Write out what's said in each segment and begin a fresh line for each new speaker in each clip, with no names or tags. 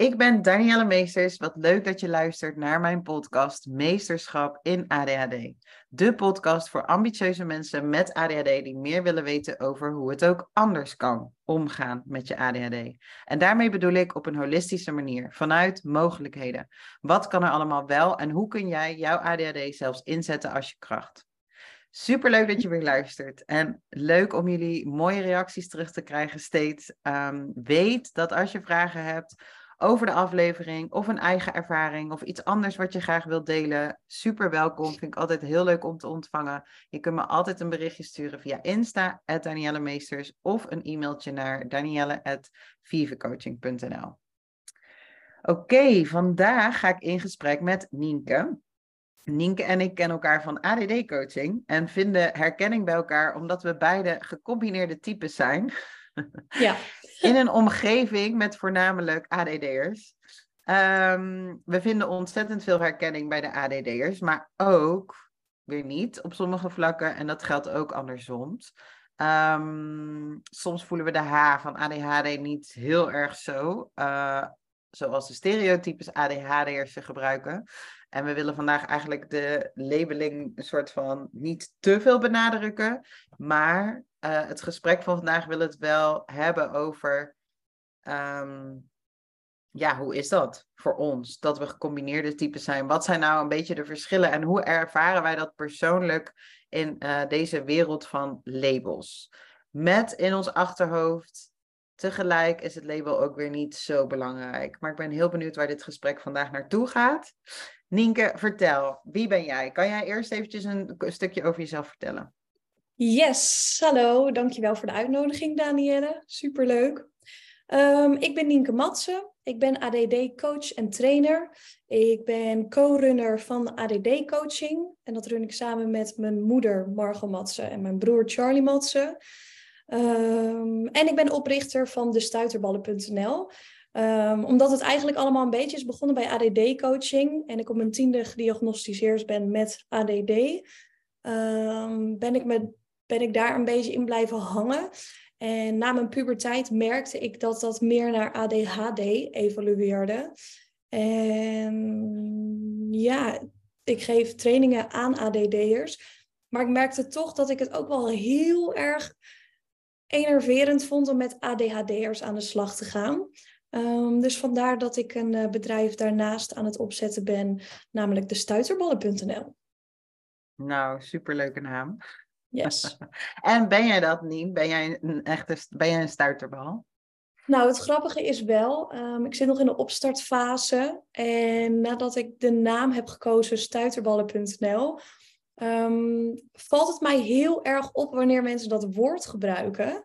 Ik ben Danielle Meesters. Wat leuk dat je luistert naar mijn podcast Meesterschap in ADHD. De podcast voor ambitieuze mensen met ADHD die meer willen weten over hoe het ook anders kan omgaan met je ADHD. En daarmee bedoel ik op een holistische manier, vanuit mogelijkheden. Wat kan er allemaal wel en hoe kun jij jouw ADHD zelfs inzetten als je kracht? Superleuk dat je weer luistert. En leuk om jullie mooie reacties terug te krijgen steeds. Ehm, weet dat als je vragen hebt over de aflevering of een eigen ervaring of iets anders wat je graag wilt delen, super welkom. Vind ik altijd heel leuk om te ontvangen. Je kunt me altijd een berichtje sturen via Insta, Danielle Meesters, of een e-mailtje naar danielle.vivecoaching.nl. Oké, vandaag ga ik in gesprek met Nienke. Nienke en ik kennen elkaar van ADD-coaching en vinden herkenning bij elkaar omdat we beide gecombineerde types zijn.
Ja.
In een omgeving met voornamelijk ADD'ers. Ehm, we vinden ontzettend veel herkenning bij de ADD'ers, maar ook weer niet op sommige vlakken. En dat geldt ook andersom. Ehm, soms voelen we de H van ADHD niet heel erg zo. Uh, zoals de stereotypes ADHD'ers ze gebruiken. En we willen vandaag eigenlijk de labeling een soort van niet te veel benadrukken. Maar uh, het gesprek van vandaag wil het wel hebben over. Um, ja, hoe is dat voor ons? Dat we gecombineerde types zijn. Wat zijn nou een beetje de verschillen en hoe ervaren wij dat persoonlijk in uh, deze wereld van labels? Met in ons achterhoofd Tegelijk is het label ook weer niet zo belangrijk. Maar ik ben heel benieuwd waar dit gesprek vandaag naartoe gaat. Nienke, vertel, wie ben jij? Kan jij eerst eventjes een stukje over jezelf vertellen?
Yes, hallo. Dankjewel voor de uitnodiging, Danielle. Superleuk. Um, ik ben Nienke Matsen. Ik ben ADD-coach en trainer. Ik ben co-runner van ADD-coaching. En dat run ik samen met mijn moeder Margot Matsen en mijn broer Charlie Matsen. Um, en ik ben oprichter van de stuiterballen.nl. Um, omdat het eigenlijk allemaal een beetje is begonnen bij ADD-coaching. En ik op mijn tiende gediagnosticeerd ben met ADD. Ben, ik met, ben ik daar een beetje in blijven hangen. En na mijn puberteit merkte ik dat dat meer naar ADHD evolueerde. En ja, ik geef trainingen aan ADD'ers. Maar ik merkte toch dat ik het ook wel heel erg enerverend vond om met ADHD'ers aan de slag te gaan. Um, dus vandaar dat ik een uh, bedrijf daarnaast aan het opzetten ben, namelijk de stuiterballen.nl.
Nou, superleuke naam.
Yes.
en ben jij dat niet? Ben jij een echte ben jij een stuiterbal?
Nou, het grappige is wel, um, ik zit nog in de opstartfase. En nadat ik de naam heb gekozen, stuiterballen.nl, um, valt het mij heel erg op wanneer mensen dat woord gebruiken.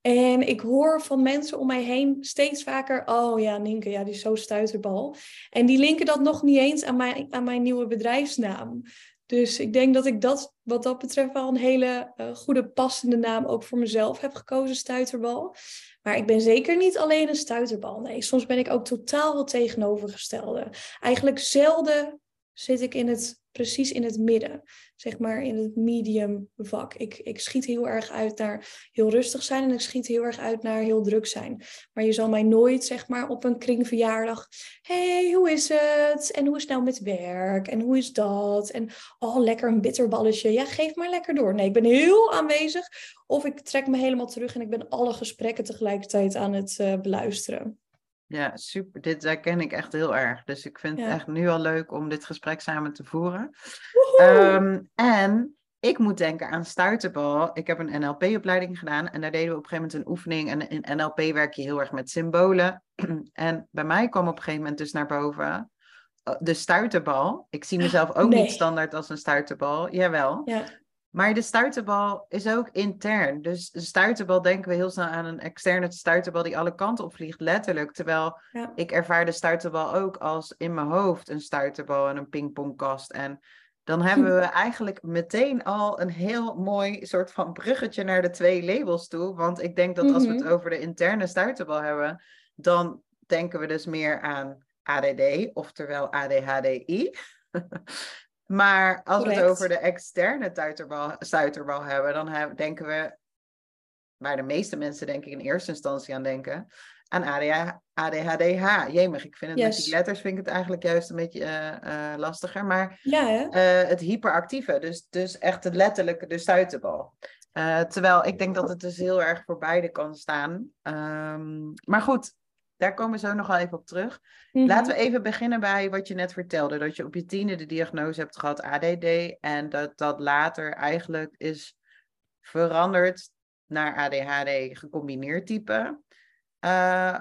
En ik hoor van mensen om mij heen steeds vaker, oh ja, Nienke, ja, die is zo stuiterbal. En die linken dat nog niet eens aan mijn, aan mijn nieuwe bedrijfsnaam. Dus ik denk dat ik dat wat dat betreft wel een hele uh, goede passende naam ook voor mezelf heb gekozen, stuiterbal. Maar ik ben zeker niet alleen een stuiterbal. Nee, soms ben ik ook totaal wel tegenovergestelde. Eigenlijk zelden zit ik in het precies in het midden, zeg maar in het medium vak. Ik, ik schiet heel erg uit naar heel rustig zijn en ik schiet heel erg uit naar heel druk zijn. Maar je zal mij nooit, zeg maar, op een kringverjaardag, hey, hoe is het? En hoe is het nou met werk? En hoe is dat? En oh, lekker een bitterballetje. Ja, geef maar lekker door. Nee, ik ben heel aanwezig of ik trek me helemaal terug en ik ben alle gesprekken tegelijkertijd aan het uh, beluisteren.
Ja, super. Dit herken ik echt heel erg. Dus ik vind het echt nu al leuk om dit gesprek samen te voeren. Um, en ik moet denken aan stuiterbal. Ik heb een NLP-opleiding gedaan en daar deden we op een gegeven moment een oefening. En in NLP werk je heel erg met symbolen. en bij mij kwam op een gegeven moment dus naar boven eh, de stuiterbal. Ik zie mezelf ook niet standaard als een stuiterbal. Jawel.
Ja.
Maar de stuiterbal is ook intern. Dus de stuiterbal denken we heel snel aan een externe stuiterbal die alle kanten op vliegt, letterlijk. Terwijl ik ervaar de stuiterbal ook als in mijn hoofd een stuiterbal en een pingpongkast. En dan hebben we eigenlijk meteen al een heel mooi soort van bruggetje naar de twee labels toe. Want ik denk dat als we het mhm. over de interne stuiterbal hebben, dan denken we dus meer aan ADD, oftewel ADHDI. Maar als we het over de externe stuiterbal, stuiterbal hebben, dan denken we, waar de meeste mensen denk ik in eerste instantie aan denken, aan ADHD-H. Jemig, ik vind het met die letters vind ik het eigenlijk juist een beetje eh, eh, lastiger. Maar
Ja, hè?
eh, het hyperactieve, dus, dus echt het letterlijke, de stuiterbal. Terwijl ik denk dat het dus heel erg voor beide kan staan. Ehm, maar goed, daar komen we zo nog wel even op terug.
Mhm.
Laten we even beginnen bij wat je net vertelde. Dat je op je tiende de diagnose hebt gehad ADD. En dat dat later eigenlijk is veranderd naar ADHD gecombineerd type. Eh,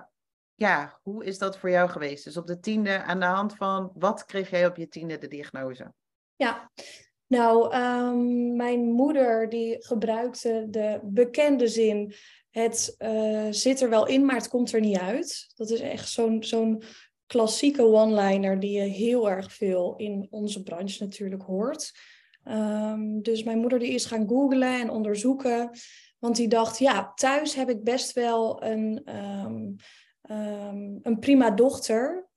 ja, hoe is dat voor jou geweest? Dus op de tiende, aan de hand van wat kreeg jij op je tiende de diagnose?
Ja, nou, ehm, mijn moeder die gebruikte de bekende zin: het eh, zit er wel in, maar het komt er niet uit. Dat is echt zo'n klassieke one-liner die je heel erg veel in onze branche natuurlijk hoort. Ehm, dus mijn moeder die is gaan googlen en onderzoeken, want die dacht, ja, thuis heb ik best wel een, ehm, ehm, een prima dochter.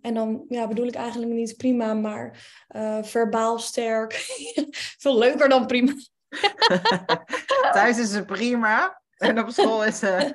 En dan ja, bedoel ik eigenlijk niet prima, maar eh, verbaal sterk. Veel leuker dan prima.
Thuis is ze prima. En op school is ze.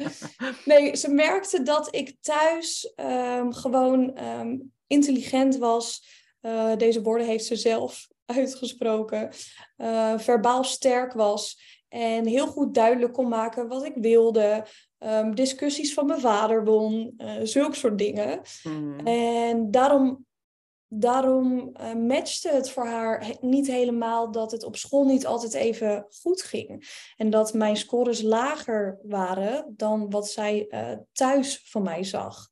Nee, ze merkte dat ik thuis ehm, gewoon ehm, intelligent was. Eh, deze woorden heeft ze zelf uitgesproken. Eh, verbaal sterk was. En heel goed duidelijk kon maken wat ik wilde. Ehm, discussies van mijn vader won. eh zulke soort dingen.
Mhm.
En daarom, daarom eh, matchte het voor haar he- niet helemaal dat het op school niet altijd even goed ging. En dat mijn scores lager waren dan wat zij eh, thuis van mij zag.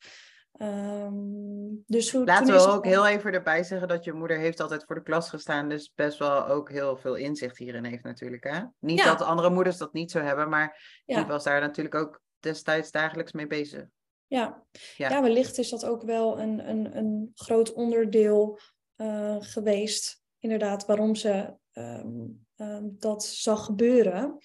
Ehm, dus hoe,
Laten we ook heel even erbij zeggen dat je moeder heeft altijd voor de klas gestaan, dus best wel ook heel veel inzicht hierin heeft natuurlijk. Hè? Niet
Ja.
dat andere moeders dat niet zo hebben, maar die
Ja.
was daar natuurlijk ook destijds dagelijks mee bezig.
Ja.
Ja.
Ja. wellicht is dat ook wel een, een, een groot onderdeel eh, geweest, inderdaad, waarom ze ehm, ehm, dat zag gebeuren.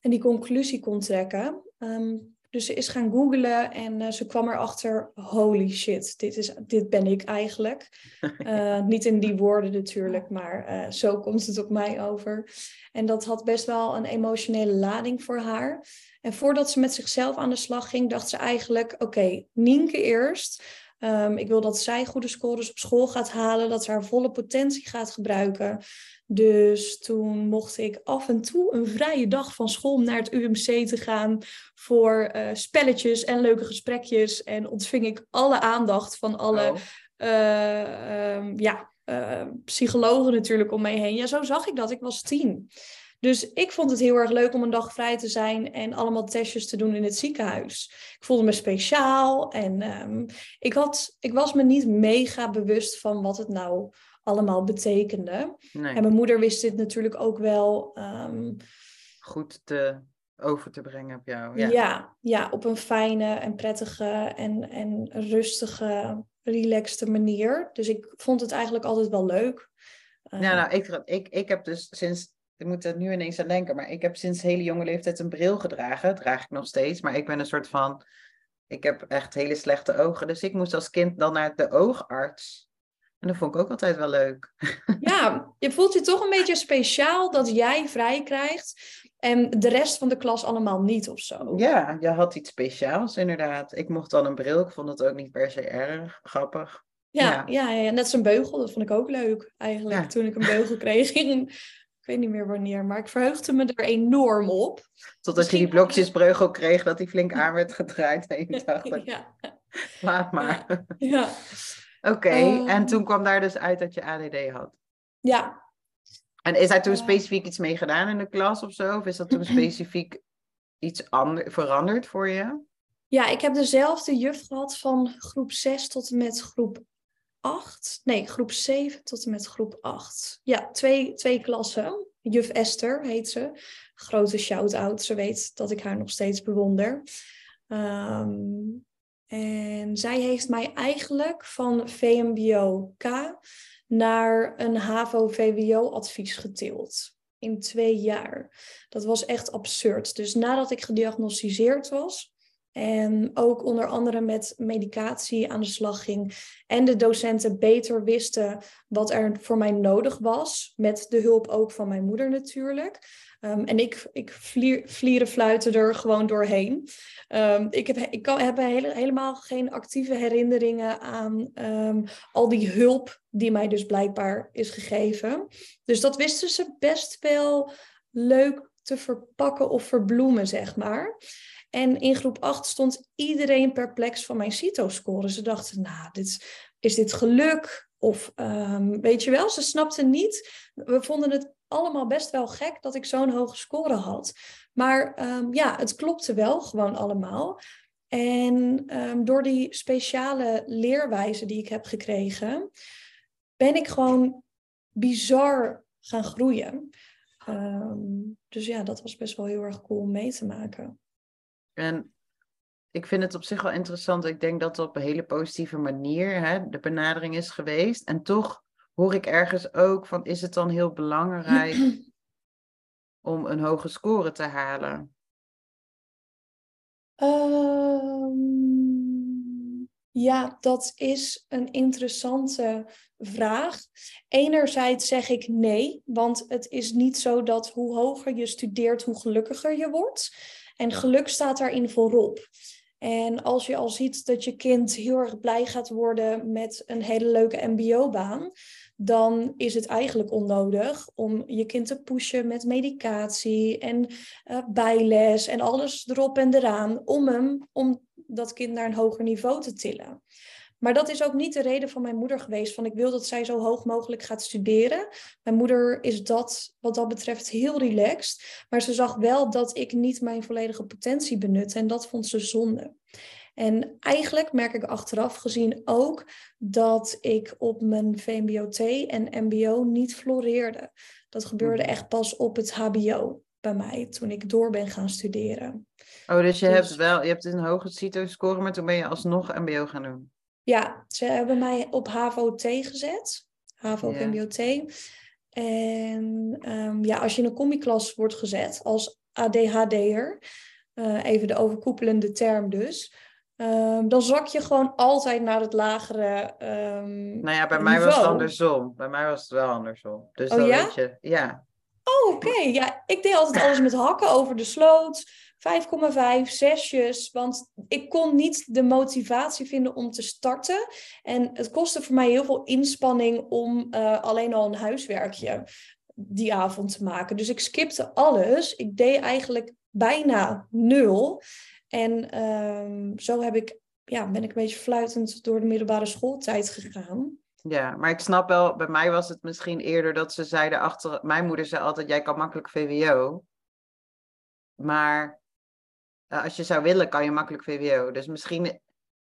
En die conclusie kon trekken. Ehm, dus ze is gaan googlen en eh, ze kwam erachter, holy shit, dit, is, dit ben ik eigenlijk. Eh, niet in die woorden natuurlijk, maar eh, zo komt het op mij over. En dat had best wel een emotionele lading voor haar. En voordat ze met zichzelf aan de slag ging, dacht ze eigenlijk: oké, Nienke eerst. Ehm, ik wil dat zij goede scores op school gaat halen, dat ze haar volle potentie gaat gebruiken. Dus toen mocht ik af en toe een vrije dag van school om naar het UMC te gaan voor eh, spelletjes en leuke gesprekjes. En ontving ik alle aandacht van alle
Oh.
eh, ehm, ja, eh, psychologen natuurlijk om mij heen. Ja, zo zag ik dat. Ik was tien. Dus ik vond het heel erg leuk om een dag vrij te zijn en allemaal testjes te doen in het ziekenhuis. Ik voelde me speciaal en ehm, ik, had, ik was me niet mega bewust van wat het nou allemaal betekende.
Nee,
En mijn moeder wist dit natuurlijk ook wel. ehm,
goed te, over te brengen op jou.
ja.
Ja.
Ja, op een fijne en prettige en, en rustige, relaxte manier. Dus ik vond het eigenlijk altijd wel leuk.
Ja, nou, ik, ik, ik heb dus sinds, ik moet er nu ineens aan denken, maar ik heb sinds hele jonge leeftijd een bril gedragen. Draag ik nog steeds, maar ik ben een soort van, ik heb echt hele slechte ogen. Dus ik moest als kind dan naar de oogarts. En dat vond ik ook altijd wel leuk.
Ja, je voelt je toch een beetje speciaal dat jij vrij krijgt en de rest van de klas allemaal niet of zo.
Ja, je had iets speciaals inderdaad. Ik mocht dan een bril, ik vond het ook niet per se erg grappig.
Ja,
Ja.
ja. ja, net een beugel, dat vond ik ook leuk eigenlijk.
Ja.
Toen ik een beugel kreeg, in, ik weet niet meer wanneer, maar ik verheugde me er enorm op.
Totdat je die blokjesbreugel kreeg, dat die flink aan werd gedraaid. En je dacht,
Ja,
laat maar.
ja,
Oké,
Ehm.
en toen kwam daar dus uit dat je ADD had.
ja,
En is daar toen
Eh.
specifiek iets mee gedaan in de klas of zo? Of is dat toen specifiek iets ander, veranderd voor je?
Ja, ik heb dezelfde juf gehad van groep 6 tot en met groep 8. Nee, groep 7 tot en met groep 8. Ja, twee, twee klassen. Juf Esther heet ze. Grote shout-out. Ze weet dat ik haar nog steeds bewonder. Ehm, en zij heeft mij eigenlijk van VMBO-K naar een HAVO-VWO-advies getild. In twee jaar. Dat was echt absurd. Dus nadat ik gediagnosticeerd was, en ook onder andere met medicatie aan de slag ging. En de docenten beter wisten wat er voor mij nodig was. Met de hulp ook van mijn moeder natuurlijk. Ehm, en ik, ik vlier, vlieren fluiten er gewoon doorheen. Ehm, ik heb, ik kan, heb hele, helemaal geen actieve herinneringen aan ehm, al die hulp die mij dus blijkbaar is gegeven. Dus dat wisten ze best wel leuk te verpakken of verbloemen, zeg maar. En in groep 8 stond iedereen perplex van mijn CITO-score. Ze dachten, nou, dit, is dit geluk? Of um, weet je wel, ze snapten niet. We vonden het allemaal best wel gek dat ik zo'n hoge score had. Maar um, ja, het klopte wel gewoon allemaal. En um, door die speciale leerwijze die ik heb gekregen, ben ik gewoon bizar gaan groeien. dus ja, dat was best wel heel erg cool mee te maken.
En ik vind het op zich wel interessant. Ik denk dat het op een hele positieve manier hè, de benadering is geweest. En toch hoor ik ergens ook van, is het dan heel belangrijk om een hoge score te halen?
Um, ja, dat is een interessante vraag. Enerzijds zeg ik nee, want het is niet zo dat hoe hoger je studeert, hoe gelukkiger je wordt. En geluk staat daarin voorop. En als je al ziet dat je kind heel erg blij gaat worden met een hele leuke MBO-baan, dan is het eigenlijk onnodig om je kind te pushen met medicatie en uh, bijles en alles erop en eraan om hem, om dat kind naar een hoger niveau te tillen. Maar dat is ook niet de reden van mijn moeder geweest. Van ik wil dat zij zo hoog mogelijk gaat studeren. Mijn moeder is dat wat dat betreft heel relaxed. Maar ze zag wel dat ik niet mijn volledige potentie benutte. En dat vond ze zonde. En eigenlijk merk ik achteraf gezien ook dat ik op mijn VMBO-T en MBO niet floreerde. Dat gebeurde mhm. echt pas op het HBO bij mij toen ik door ben gaan studeren.
Oh, dus je dus hebt wel, je hebt een hoge CITO-score, maar toen ben je alsnog MBO gaan doen?
Ja, ze hebben mij op HAVO-T gezet. HAVO yeah. MBO-T. En um, ja, als je in een combiklas wordt gezet als ADHD'er, uh, even de overkoepelende term dus, um, dan zak je gewoon altijd naar het lagere um,
Nou ja, bij mij was het andersom. Bij mij was het wel andersom. Dus
oh,
dan
ja?
weet je, ja.
Oh, oké. Ja, ik deed altijd alles met hakken over de sloot. 5,5, zesjes. Want ik kon niet de motivatie vinden om te starten. En het kostte voor mij heel veel inspanning om uh, alleen al een huiswerkje die avond te maken. Dus ik skipte alles. Ik deed eigenlijk bijna nul. En um, zo heb ik, ja, ben ik een beetje fluitend door de middelbare schooltijd gegaan.
Ja, maar ik snap wel, bij mij was het misschien eerder dat ze zeiden achter. Mijn moeder zei altijd: jij kan makkelijk VWO. Maar uh, als je zou willen, kan je makkelijk VWO. Dus misschien,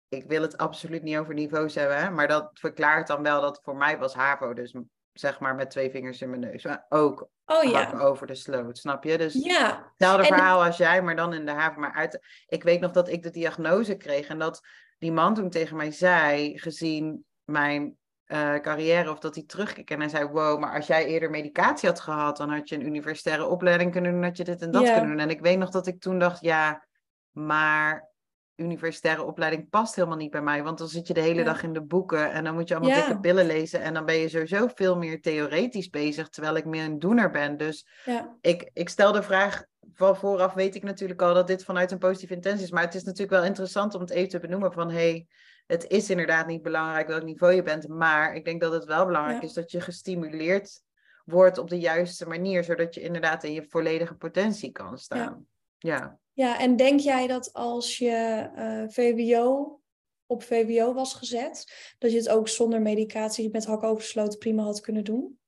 ik wil het absoluut niet over niveaus hebben, maar dat verklaart dan wel dat voor mij was HAVO, dus zeg maar met twee vingers in mijn neus. Maar ook oh, ja. over de sloot, snap je? Dus
ja.
hetzelfde verhaal als jij, maar dan in de haven. Maar uit, ik weet nog dat ik de diagnose kreeg en dat die man toen tegen mij zei, gezien mijn uh, carrière of dat hij terugkeek en hij zei: Wow, maar als jij eerder medicatie had gehad, dan had je een universitaire opleiding kunnen doen, had je dit en dat kunnen doen. En ik weet nog dat ik toen dacht: Ja, maar universitaire opleiding past helemaal niet bij mij. Want dan zit je de hele dag in de boeken en dan moet je allemaal ja. dikke pillen lezen. En dan ben je sowieso veel meer theoretisch bezig, terwijl ik meer een doener ben. Dus
ja.
ik, ik stel de vraag, van vooraf weet ik natuurlijk al dat dit vanuit een positieve intentie is. Maar het is natuurlijk wel interessant om het even te benoemen van... Hey, het is inderdaad niet belangrijk welk niveau je bent, maar ik denk dat het wel belangrijk is dat je gestimuleerd wordt op de juiste manier, zodat je inderdaad in je volledige potentie kan staan. Ja.
Ja, en denk jij dat als je uh, eh, VWO op VWO was gezet, dat je het ook zonder medicatie met hak oversloten prima had kunnen doen?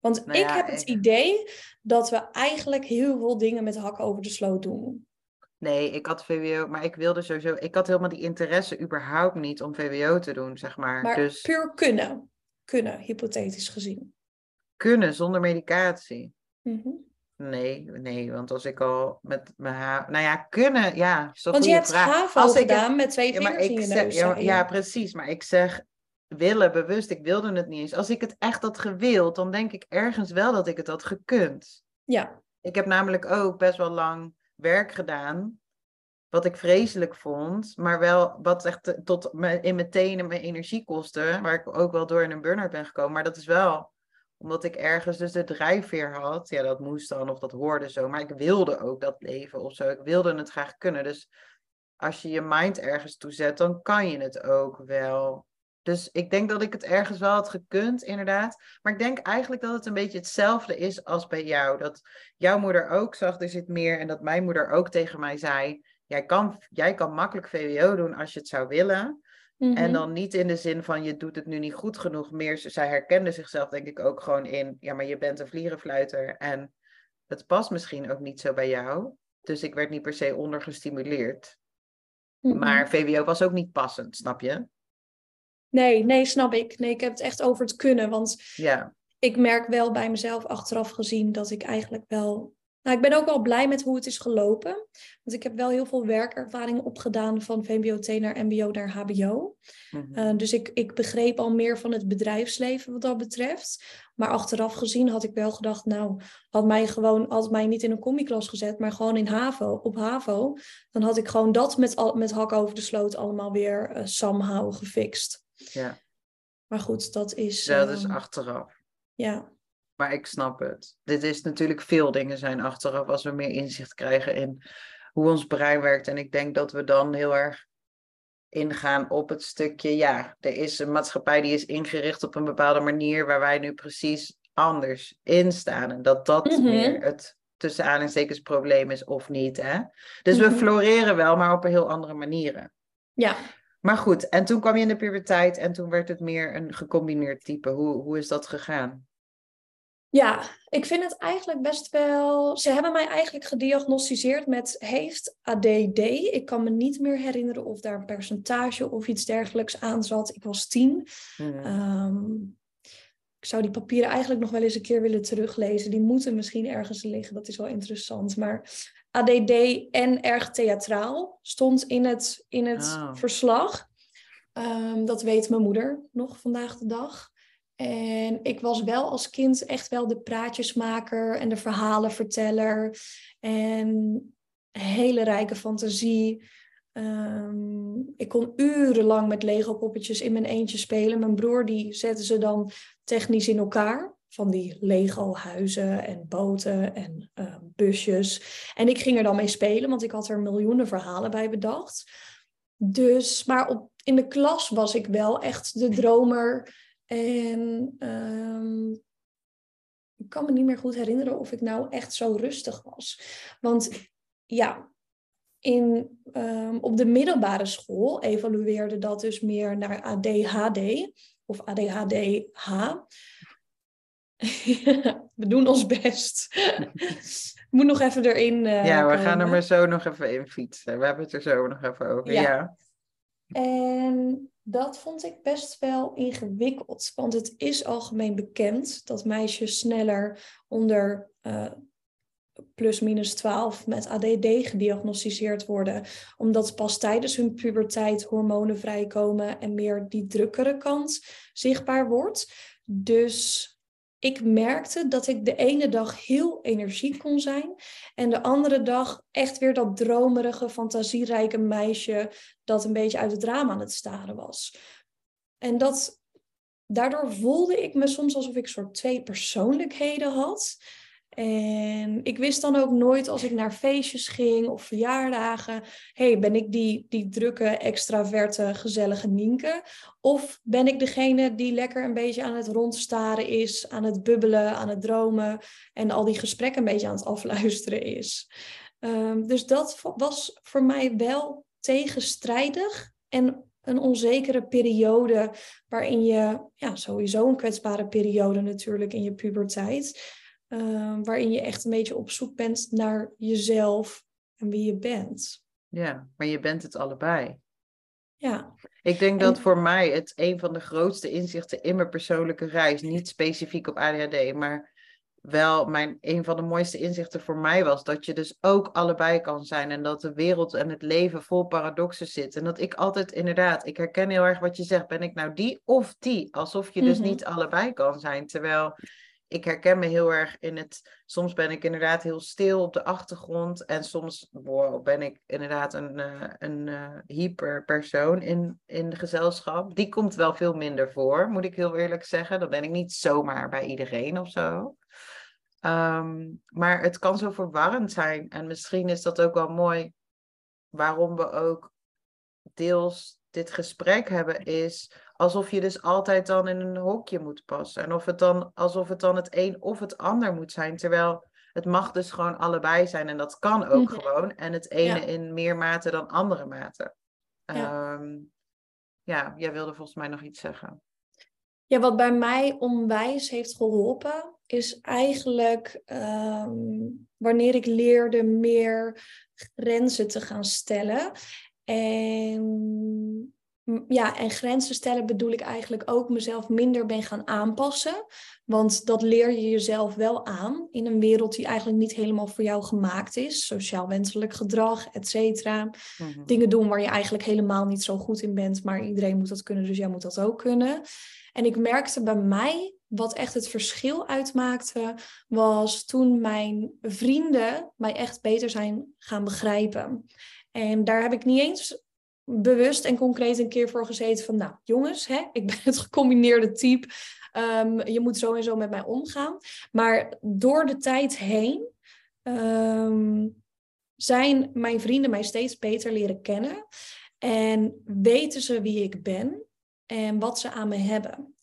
Want nou ik heb het idee dat we eigenlijk heel veel dingen met hak over de sloot doen.
Nee, ik had VWO, maar ik wilde sowieso. Ik had helemaal die interesse überhaupt niet om VWO te doen, zeg maar.
Maar
dus...
puur kunnen. Kunnen, hypothetisch gezien.
Kunnen zonder medicatie.
Mm
Nee, nee, want als ik al met mijn haar... Nou ja, kunnen, ja.
Want je hebt HAVO gedaan met twee vingers ja, in je neus.
Ja, ja, precies. Maar ik zeg willen, bewust, ik wilde het niet eens. Als ik het echt had gewild, dan denk ik ergens wel dat ik het had gekund.
Ja.
Ik heb namelijk ook best wel lang werk gedaan. Wat ik vreselijk vond, maar wel wat echt tot in mijn tenen mijn energie kostte. Waar ik ook wel door in een burn-out ben gekomen. Maar dat is wel omdat ik ergens dus de drijfveer had. Ja, dat moest dan of dat hoorde zo. Maar ik wilde ook dat leven of zo. Ik wilde het graag kunnen. Dus als je je mind ergens toe zet, dan kan je het ook wel. Dus ik denk dat ik het ergens wel had gekund, inderdaad. Maar ik denk eigenlijk dat het een beetje hetzelfde is als bij jou. Dat jouw moeder ook zag, er zit meer. En dat mijn moeder ook tegen mij zei: Jij kan, jij kan makkelijk VWO doen als je het zou willen. En
Mhm.
dan niet in de zin van je doet het nu niet goed genoeg. Meer, zij herkende zichzelf denk ik ook gewoon in. Ja, maar je bent een vlierenfluiter. En het past misschien ook niet zo bij jou. Dus ik werd niet per se ondergestimuleerd.
Mhm.
Maar VWO was ook niet passend, snap je?
Nee, nee, snap ik. Nee, ik heb het echt over het kunnen. Want
Ja.
ik merk wel bij mezelf achteraf gezien dat ik eigenlijk wel. Nou, ik ben ook wel blij met hoe het is gelopen. Want ik heb wel heel veel werkervaring opgedaan van VMBO-T naar MBO naar HBO.
Mhm.
Uh, dus ik, ik begreep al meer van het bedrijfsleven wat dat betreft. Maar achteraf gezien had ik wel gedacht, nou, had mij gewoon, had mij niet in een commiklas gezet, maar gewoon in HAVO, op HAVO, dan had ik gewoon dat met, al, met hak over de sloot allemaal weer uh, somehow gefixt.
ja.
Maar goed, dat is.
Dat is
ehm,
achteraf.
Ja,
Maar ik snap het. Dit is natuurlijk veel dingen zijn achteraf als we meer inzicht krijgen in hoe ons brein werkt. En ik denk dat we dan heel erg ingaan op het stukje, ja, er is een maatschappij die is ingericht op een bepaalde manier waar wij nu precies anders in staan. En dat dat
Mhm.
meer het tussen aanhalingstekens probleem is of niet. Hè? Dus we
Mhm.
floreren wel, maar op een heel andere manieren.
ja.
Maar goed, en toen kwam je in de puberteit en toen werd het meer een gecombineerd type. Hoe, hoe is dat gegaan?
Ja, ik vind het eigenlijk best wel. Ze hebben mij eigenlijk gediagnosticeerd met heeft ADD. Ik kan me niet meer herinneren of daar een percentage of iets dergelijks aan zat. Ik was tien.
Mhm.
Ehm, ik zou die papieren eigenlijk nog wel eens een keer willen teruglezen. Die moeten misschien ergens liggen, dat is wel interessant. Maar ADD en erg theatraal stond in het, in het
Oh.
verslag. Ehm, dat weet mijn moeder nog vandaag de dag. En ik was wel als kind echt wel de praatjesmaker en de verhalenverteller. En hele rijke fantasie. Ehm, ik kon urenlang met Lego-poppetjes in mijn eentje spelen. Mijn broer die zette ze dan technisch in elkaar. Van die Lego-huizen en boten en eh, busjes. En ik ging er dan mee spelen, want ik had er miljoenen verhalen bij bedacht. Dus, maar op, in de klas was ik wel echt de dromer. En ehm, ik kan me niet meer goed herinneren of ik nou echt zo rustig was. Want ja, in, ehm, op de middelbare school evalueerde dat dus meer naar ADHD of ADHD-H. we doen ons best. Moet nog even erin. eh,
ja, we gaan er maar zo nog even in fietsen. We hebben het er zo nog even over.
Ja.
Ja.
En dat vond ik best wel ingewikkeld. Want het is algemeen bekend dat meisjes sneller onder eh, plus minus 12 met ADD gediagnosticeerd worden. Omdat pas tijdens hun puberteit hormonen vrijkomen en meer die drukkere kant zichtbaar wordt. Dus ik merkte dat ik de ene dag heel energiek kon zijn. En de andere dag echt weer dat dromerige, fantasierijke meisje dat een beetje uit het raam aan het staren was. En dat, daardoor voelde ik me soms alsof ik soort twee persoonlijkheden had. En ik wist dan ook nooit als ik naar feestjes ging of verjaardagen, hey, ben ik die, die drukke, extraverte, gezellige Nienke? Of ben ik degene die lekker een beetje aan het rondstaren is, aan het bubbelen, aan het dromen en al die gesprekken een beetje aan het afluisteren is? Um, dus dat was voor mij wel tegenstrijdig en een onzekere periode waarin je, ja, sowieso een kwetsbare periode natuurlijk in je puberteit, uh, waarin je echt een beetje op zoek bent naar jezelf en wie je bent.
Ja, maar je bent het allebei.
Ja.
Ik denk dat voor mij het een van de grootste inzichten in mijn persoonlijke reis, niet specifiek op ADHD, maar wel mijn, een van de mooiste inzichten voor mij was dat je dus ook allebei kan zijn en dat de wereld en het leven vol paradoxen zit. En dat ik altijd inderdaad, ik herken heel erg wat je zegt, ben ik nou die of die? Alsof je dus
Mhm.
niet allebei kan zijn. Terwijl ik herken me heel erg in het. Soms ben ik inderdaad heel stil op de achtergrond. En soms ben ik inderdaad een, uh, een uh, hyperpersoon in, in de gezelschap. Die komt wel veel minder voor, moet ik heel eerlijk zeggen. Dan ben ik niet zomaar bij iedereen of zo. Ehm, maar het kan zo verwarrend zijn. En misschien is dat ook wel mooi waarom we ook deels dit gesprek hebben, is alsof je dus altijd dan in een hokje moet passen. En of het dan, alsof het dan het een of het ander moet zijn. Terwijl het mag dus gewoon allebei zijn en dat kan ook mhm. gewoon. En het ene in meer mate dan andere mate. Ja. Ehm, ja, jij wilde volgens mij nog iets zeggen.
Ja, wat bij mij onwijs heeft geholpen, is eigenlijk ehm, wanneer ik leerde meer grenzen te gaan stellen. En ja, en grenzen stellen bedoel ik eigenlijk ook mezelf minder ben gaan aanpassen. Want dat leer je jezelf wel aan in een wereld die eigenlijk niet helemaal voor jou gemaakt is. Sociaal wenselijk gedrag, et cetera. Mhm. Dingen doen waar je eigenlijk helemaal niet zo goed in bent, maar iedereen moet dat kunnen, dus jij moet dat ook kunnen. En ik merkte bij mij, wat echt het verschil uitmaakte, was toen mijn vrienden mij echt beter zijn gaan begrijpen. En daar heb ik niet eens bewust en concreet een keer voor gezeten van, nou jongens, hè, ik ben het gecombineerde type, um, je moet zo en zo met mij omgaan. Maar door de tijd heen um, zijn mijn vrienden mij steeds beter leren kennen en weten ze wie ik ben en wat ze aan me hebben.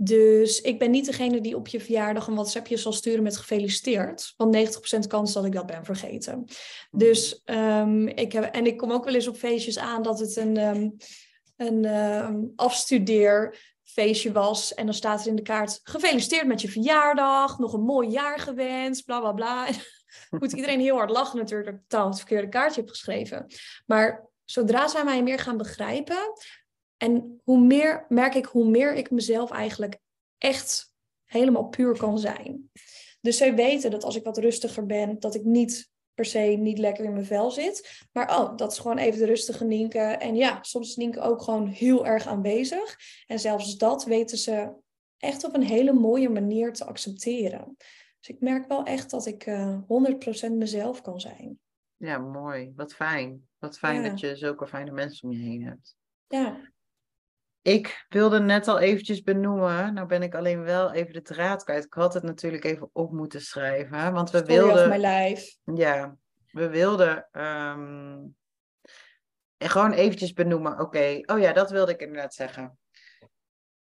Dus ik ben niet degene die op je verjaardag een WhatsAppje zal sturen met gefeliciteerd. Want 90% kans dat ik dat ben vergeten. Dus um, ik heb, en ik kom ook wel eens op feestjes aan dat het een, um, een um, afstudeerfeestje was. En dan staat er in de kaart: gefeliciteerd met je verjaardag, nog een mooi jaar gewenst, bla bla bla. Moet iedereen heel hard lachen natuurlijk dat ik het verkeerde kaartje heb geschreven. Maar zodra zij mij meer gaan begrijpen, en hoe meer merk ik, hoe meer ik mezelf eigenlijk echt helemaal puur kan zijn. Dus zij weten dat als ik wat rustiger ben, dat ik niet per se niet lekker in mijn vel zit. Maar oh, dat is gewoon even de rustige Nienke. En ja, soms is Nienke ook gewoon heel erg aanwezig. En zelfs dat weten ze echt op een hele mooie manier te accepteren. Dus ik merk wel echt dat ik uh, eh, 100% mezelf kan zijn.
Ja, mooi. Wat fijn. Wat fijn dat je zulke fijne mensen om je heen hebt. Ja. Ik wilde net al eventjes benoemen, nou ben ik alleen wel even de draad kwijt. Ik had het natuurlijk even op moeten schrijven, want we Story wilden...
mijn lijf.
Ja, we wilden um, gewoon eventjes benoemen, oké, oh ja, dat wilde ik inderdaad zeggen.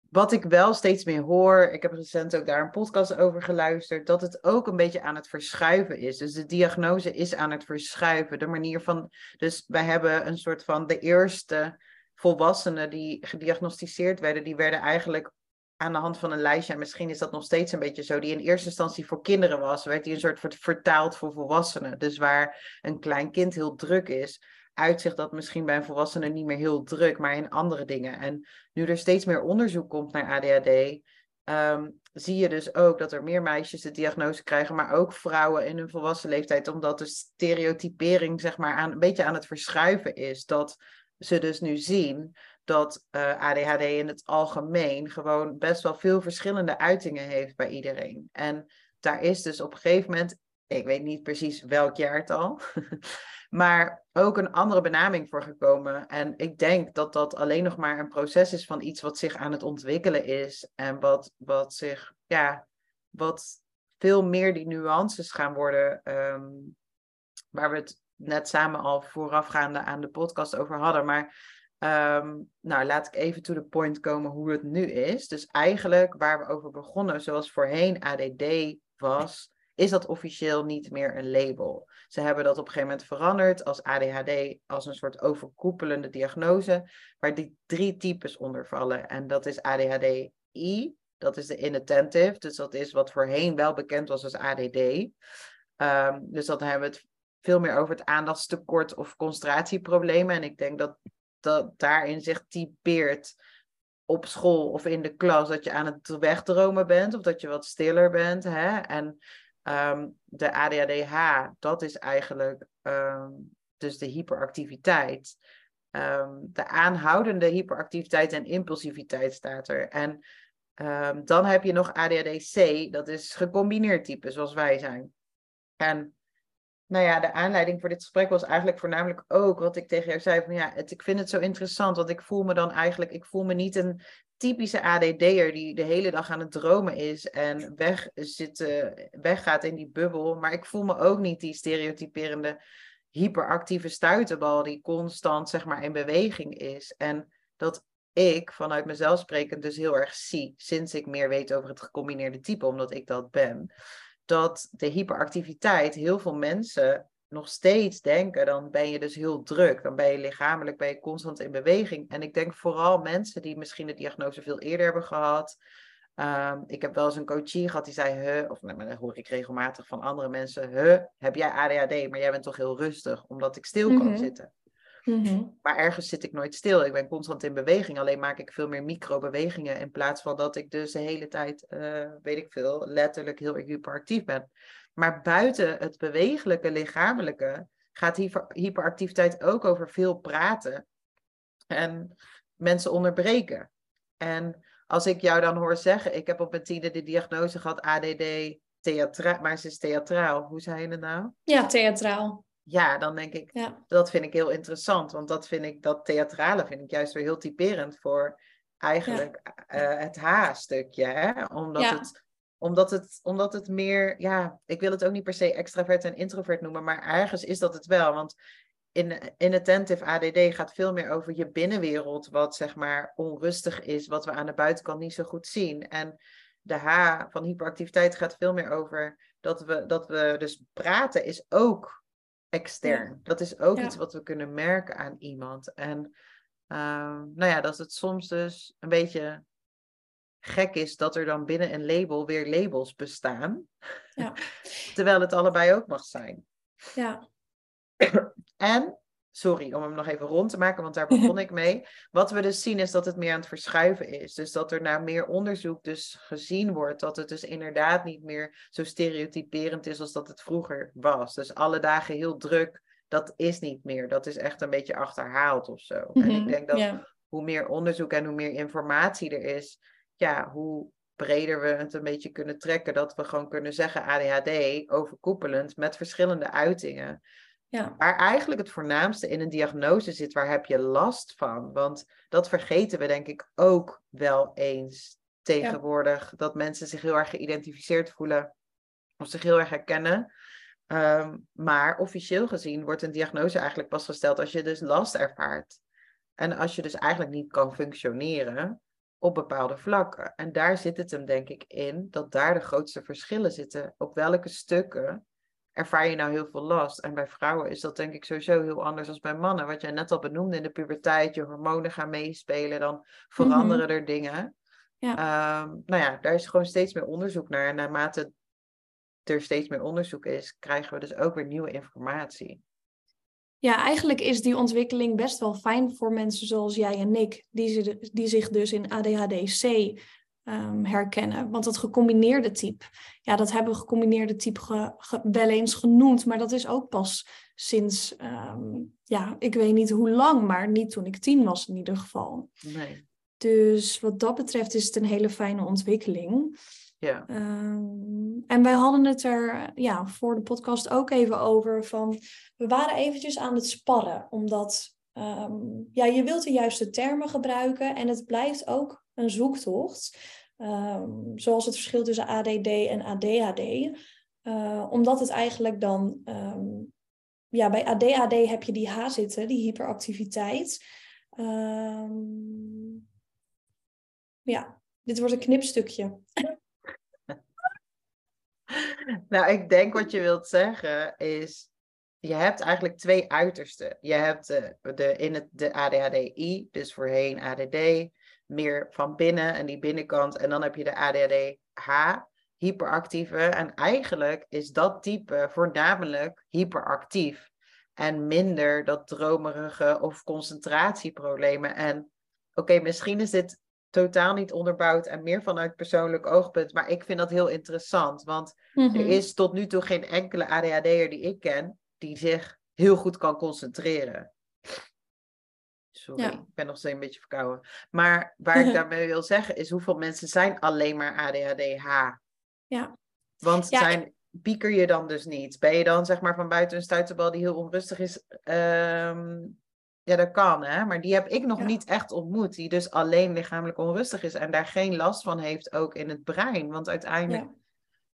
Wat ik wel steeds meer hoor, ik heb recent ook daar een podcast over geluisterd, dat het ook een beetje aan het verschuiven is. Dus de diagnose is aan het verschuiven. De manier van, dus wij hebben een soort van de eerste volwassenen die gediagnosticeerd werden, die werden eigenlijk aan de hand van een lijstje, en misschien is dat nog steeds een beetje zo, die in eerste instantie voor kinderen was, werd die een soort vertaald voor volwassenen. Dus waar een klein kind heel druk is, uitzicht dat misschien bij een volwassene niet meer heel druk, maar in andere dingen. En nu er steeds meer onderzoek komt naar ADHD, ehm, zie je dus ook dat er meer meisjes de diagnose krijgen, maar ook vrouwen in hun volwassen leeftijd, omdat de stereotypering zeg maar een beetje aan het verschuiven is. Dat ze dus nu zien dat eh, ADHD in het algemeen gewoon best wel veel verschillende uitingen heeft bij iedereen. En daar is dus op een gegeven moment, ik weet niet precies welk jaartal, maar ook een andere benaming voor gekomen. En ik denk dat dat alleen nog maar een proces is van iets wat zich aan het ontwikkelen is en wat, wat zich, ja, wat veel meer die nuances gaan worden, ehm, waar we het net samen al voorafgaande aan de podcast over hadden. Maar ehm, nou, laat ik even to the point komen hoe het nu is. Dus eigenlijk waar we over begonnen, zoals voorheen ADD was, is dat officieel niet meer een label. Ze hebben dat op een gegeven moment veranderd als ADHD, als een soort overkoepelende diagnose, waar die drie types onder vallen. En dat is ADHD-I, dat is de inattentive, dus dat is wat voorheen wel bekend was als ADD. Ehm, dus dan hebben we het veel meer over het aandachtstekort of concentratieproblemen. En ik denk dat, dat daarin zich typeert op school of in de klas dat je aan het wegdromen bent of dat je wat stiller bent. Hè? En um, de ADHD-H, dat is eigenlijk um, dus de hyperactiviteit. Um, de aanhoudende hyperactiviteit en impulsiviteit staat er. En Ehm, dan heb je nog ADHD-C, dat is gecombineerd type, zoals wij zijn. En nou ja, de aanleiding voor dit gesprek was eigenlijk voornamelijk ook wat ik tegen jou zei. Van ja, ik vind het zo interessant, want ik voel me dan eigenlijk, ik voel me niet een typische ADD'er die de hele dag aan het dromen is en weg zit, weggaat in die bubbel. Maar ik voel me ook niet die stereotyperende hyperactieve stuiterbal die constant zeg maar in beweging is. En dat ik vanuit mezelf sprekend dus heel erg zie, sinds ik meer weet over het gecombineerde type, omdat ik dat ben, dat de hyperactiviteit heel veel mensen nog steeds denken, dan ben je dus heel druk. Dan ben je lichamelijk ben je constant in beweging. En ik denk vooral mensen die misschien de diagnose veel eerder hebben gehad. Ehm, ik heb wel eens een coachie gehad die zei, huh, of nou, dat hoor ik regelmatig van andere mensen, huh, heb jij ADHD, maar jij bent toch heel rustig, omdat ik stil kan mhm. zitten. Mhm. Maar ergens zit ik nooit stil. Ik ben constant in beweging. Alleen maak ik veel meer microbewegingen. In plaats van dat ik dus de hele tijd, uh, weet ik veel, letterlijk heel erg hyperactief ben. Maar buiten het bewegelijke, lichamelijke, gaat hyperactiviteit ook over veel praten. En mensen onderbreken. En als ik jou dan hoor zeggen, ik heb op mijn tiende de diagnose gehad ADD, theatraal, maar ze is theatraal. Hoe zei je het nou?
Ja, theatraal
ja, dan denk ik, ja. dat vind ik heel interessant. Want dat vind ik, dat theatrale vind ik juist weer heel typerend voor eigenlijk eh, het H-stukje. Omdat, het, omdat, het, omdat het meer, ja, ik wil het ook niet per se extravert en introvert noemen, maar ergens is dat het wel. Want in, in attentive ADD gaat veel meer over je binnenwereld, wat zeg maar onrustig is, wat we aan de buitenkant niet zo goed zien. En de H van hyperactiviteit gaat veel meer over dat we, dat we dus praten is ook extern. Dat is ook iets wat we kunnen merken aan iemand. En uh, nou ja, dat het soms dus een beetje gek is dat er dan binnen een label weer labels bestaan. Ja. Terwijl het allebei ook mag zijn.
Ja.
en sorry, om hem nog even rond te maken, want daar begon ik mee. Wat we dus zien is dat het meer aan het verschuiven is. Dus dat er naar meer onderzoek dus gezien wordt dat het dus inderdaad niet meer zo stereotyperend is als dat het vroeger was. Dus alle dagen heel druk, dat is niet meer. Dat is echt een beetje achterhaald of zo. En ik mhm, denk dat hoe meer onderzoek en hoe meer informatie er is, ja, hoe breder we het een beetje kunnen trekken. Dat we gewoon kunnen zeggen ADHD overkoepelend met verschillende uitingen.
Ja.
Waar eigenlijk het voornaamste in een diagnose zit, waar heb je last van? Want dat vergeten we denk ik ook wel eens tegenwoordig. Dat mensen zich heel erg geïdentificeerd voelen of zich heel erg herkennen. Ehm, maar officieel gezien wordt een diagnose eigenlijk pas gesteld als je dus last ervaart. En als je dus eigenlijk niet kan functioneren op bepaalde vlakken. En daar zit het hem denk ik in, dat daar de grootste verschillen zitten. Op welke stukken ervaar je nou heel veel last. En bij vrouwen is dat denk ik sowieso heel anders dan bij mannen. Wat jij net al benoemde in de puberteit, je hormonen gaan meespelen, dan veranderen mhm. er dingen. Ja. Ehm, nou ja, daar is gewoon steeds meer onderzoek naar. En naarmate er steeds meer onderzoek is, krijgen we dus ook weer nieuwe informatie.
Ja, eigenlijk is die ontwikkeling best wel fijn voor mensen zoals jij en ik, die, die zich dus in ADHD-C um, herkennen. Want dat gecombineerde type, ja, dat hebben we gecombineerde type wel eens genoemd, maar dat is ook pas sinds, ehm, ja, ik weet niet hoe lang, maar niet toen ik tien was in ieder geval.
Nee.
Dus wat dat betreft is het een hele fijne ontwikkeling.
Ja.
Um, en wij hadden het er ja, voor de podcast ook even over van, we waren eventjes aan het sparren, omdat ja, je wilt de juiste termen gebruiken en het blijft ook een zoektocht. Um, zoals het verschil tussen ADD en ADHD. Eh, omdat het eigenlijk dan, um, ja, bij ADHD heb je die H zitten, die hyperactiviteit. Um, ja, dit wordt een knipstukje.
nou, ik denk wat je wilt zeggen is, je hebt eigenlijk twee uitersten. Je hebt de, de, in het, de ADHD-I, dus voorheen ADD, meer van binnen en die binnenkant. En dan heb je de ADHD-H, hyperactieve. En eigenlijk is dat type voornamelijk hyperactief. En minder dat dromerige of concentratieproblemen. En oké, misschien is dit totaal niet onderbouwd en meer vanuit persoonlijk oogpunt. Maar ik vind dat heel interessant. Want er mhm. is tot nu toe geen enkele ADHD'er die ik ken die zich heel goed kan concentreren. Sorry,
Ja.
ik ben nog steeds een beetje verkouden. Maar waar ik daarmee wil zeggen is hoeveel mensen zijn alleen maar ADHD-H?
Ja.
Want
Ja,
zijn, pieker je dan dus niet? Ben je dan zeg maar van buiten een stuiterbal die heel onrustig is? Ehm, ja, dat kan hè, maar die heb ik nog
Ja.
niet echt ontmoet. Die dus alleen lichamelijk onrustig is en daar geen last van heeft ook in het brein. Want uiteindelijk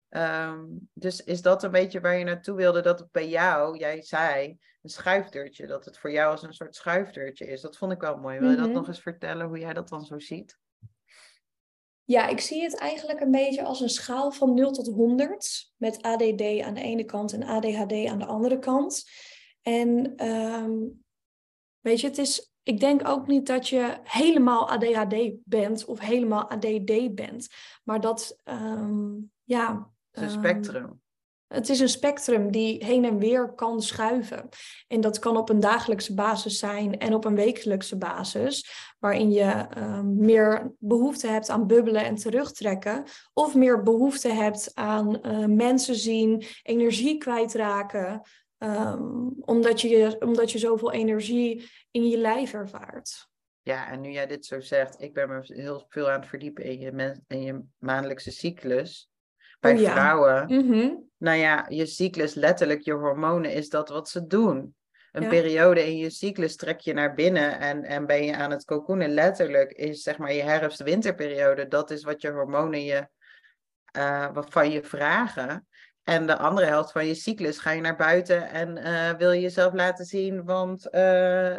Ehm, dus is dat een beetje waar je naartoe wilde? Dat het bij jou, jij zei, een schuifdeurtje, dat het voor jou als een soort schuifdeurtje is. Dat vond ik wel mooi. Wil je dat
Mhm.
nog eens vertellen, hoe jij dat dan zo ziet?
Ja, ik zie het eigenlijk een beetje als een schaal van 0 tot 100. Met ADD aan de ene kant en ADHD aan de andere kant. En ehm, weet je, het is, ik denk ook niet dat je helemaal ADHD bent of helemaal ADD bent. Maar dat, ehm, ja.
Het is een
ehm,
spectrum.
Het is een spectrum die heen en weer kan schuiven. En dat kan op een dagelijkse basis zijn en op een wekelijkse basis, waarin je ehm, meer behoefte hebt aan bubbelen en terugtrekken, of meer behoefte hebt aan eh, mensen zien, energie kwijtraken, ehm, omdat, je, omdat je zoveel energie in je lijf ervaart.
Ja, en nu jij dit zo zegt, ik ben me heel veel aan het verdiepen in je, in je maandelijkse cyclus. Bij
Oh ja.
vrouwen,
Mhm.
nou ja, je cyclus, letterlijk, je hormonen, is dat wat ze doen. Een
Ja.
periode in je cyclus trek je naar binnen en, en ben je aan het cocoonen. Letterlijk is zeg maar je herfst-winterperiode, dat is wat je hormonen je, eh, wat van je vragen. En de andere helft van je cyclus ga je naar buiten en eh, wil je jezelf laten zien, want eh,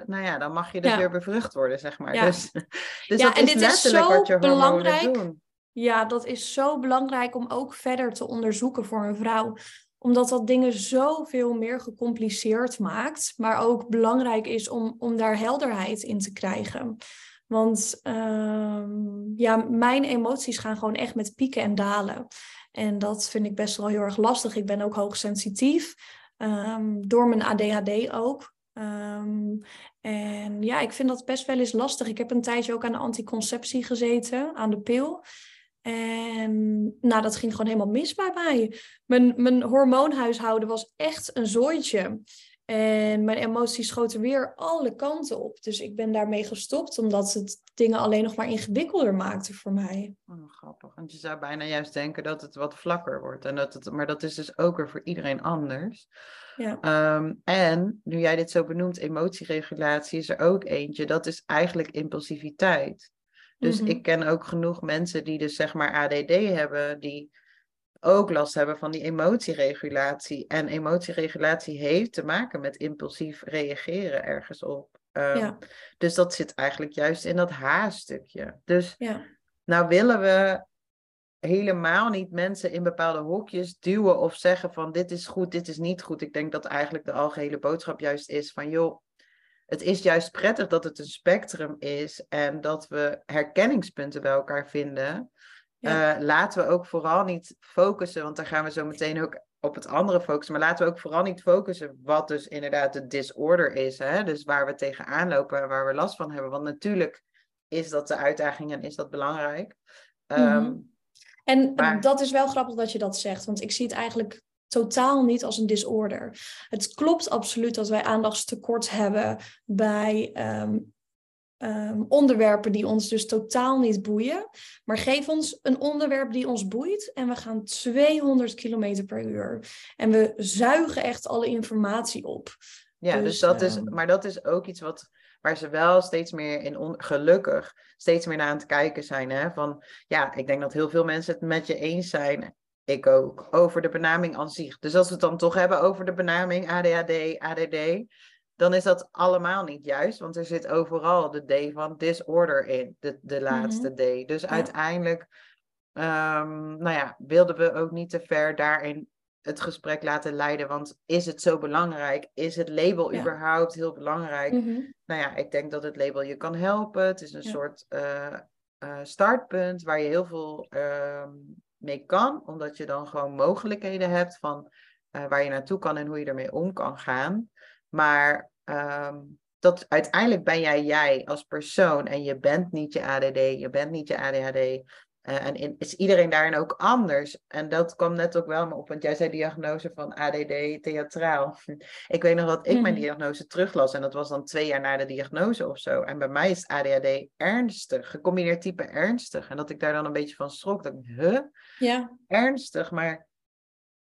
nou ja, dan mag je dus
Ja.
weer bevrucht worden, zeg maar.
Ja.
Dus, dus
Ja,
dat
en
is
dit is
letterlijk
zo
wat je hormonen
belangrijk.
doen.
Ja, dat is zo belangrijk om ook verder te onderzoeken voor een vrouw. Omdat dat dingen zoveel meer gecompliceerd maakt. Maar ook belangrijk is om, om daar helderheid in te krijgen. Want ehm, ja, mijn emoties gaan gewoon echt met pieken en dalen. En dat vind ik best wel heel erg lastig. Ik ben ook hoogsensitief. ehm, door mijn ADHD ook. Ehm, en ja, ik vind dat best wel eens lastig. Ik heb een tijdje ook aan de anticonceptie gezeten, aan de pil. En nou, dat ging gewoon helemaal mis bij mij. Mijn, mijn hormoonhuishouden was echt een zooitje. En mijn emoties schoten weer alle kanten op. Dus ik ben daarmee gestopt, omdat het dingen alleen nog maar ingewikkelder maakte voor mij.
Oh, grappig. Want je zou bijna juist denken dat het wat vlakker wordt. En dat het, maar dat is dus ook weer voor iedereen anders.
Ja,
Ehm, en nu jij dit zo benoemt, emotieregulatie is er ook eentje. Dat is eigenlijk impulsiviteit. Dus
Mhm.
ik ken ook genoeg mensen die dus zeg maar ADD hebben, die ook last hebben van die emotieregulatie. En emotieregulatie heeft te maken met impulsief reageren ergens op. Ehm,
ja,
Dus dat zit eigenlijk juist in dat H-stukje. Dus
ja,
nou willen we helemaal niet mensen in bepaalde hokjes duwen of zeggen van dit is goed, dit is niet goed. Ik denk dat eigenlijk de algehele boodschap juist is van joh, het is juist prettig dat het een spectrum is en dat we herkenningspunten bij elkaar vinden.
Ja.
Eh, laten we ook vooral niet focussen, want daar gaan we zo meteen ook op het andere focussen. Maar laten we ook vooral niet focussen wat dus inderdaad de disorder is. Hè? Dus waar we tegenaan lopen en waar we last van hebben. Want natuurlijk is dat de uitdaging en is dat belangrijk. Ehm,
Mhm. En
maar-
dat is wel grappig dat je dat zegt, want ik zie het eigenlijk totaal niet als een disorder. Het klopt absoluut dat wij aandachtstekort hebben bij ehm, ehm, onderwerpen die ons dus totaal niet boeien. Maar geef ons een onderwerp die ons boeit en we gaan 200 km per uur. En we zuigen echt alle informatie op.
Ja, dus,
Dus,
dat is,
ehm,
maar dat is ook iets wat, waar ze wel steeds meer in, on- gelukkig, steeds meer naar aan het kijken zijn. Hè? Van, ja, ik denk dat heel veel mensen het met je eens zijn, ik ook, over de benaming aan zich. Dus als we het dan toch hebben over de benaming ADHD, ADD, dan is dat allemaal niet juist, want er zit overal de D van disorder in, de, de laatste D. Dus uiteindelijk, ehm, nou ja, wilden we ook niet te ver daarin het gesprek laten leiden. Want is het zo belangrijk? Is het label
Ja.
überhaupt heel belangrijk?
Mhm.
Nou ja, ik denk dat het label je kan helpen. Het is een
Ja.
soort eh, eh, startpunt waar je heel veel ehm, mee kan. Omdat je dan gewoon mogelijkheden hebt van eh, waar je naartoe kan en hoe je ermee om kan gaan. Maar ehm, dat uiteindelijk ben jij jij als persoon en je bent niet je ADD, je bent niet je ADHD. Uh, en in, is iedereen daarin ook anders? En dat kwam net ook wel op, want jij zei diagnose van ADD theatraal. Ik weet nog dat ik mijn mhm. diagnose teruglas en dat was dan twee jaar na de diagnose of zo. En bij mij is ADHD ernstig, gecombineerd type ernstig. En dat ik daar dan een beetje van schrok. Dat ik, huh? Ja. Ernstig, maar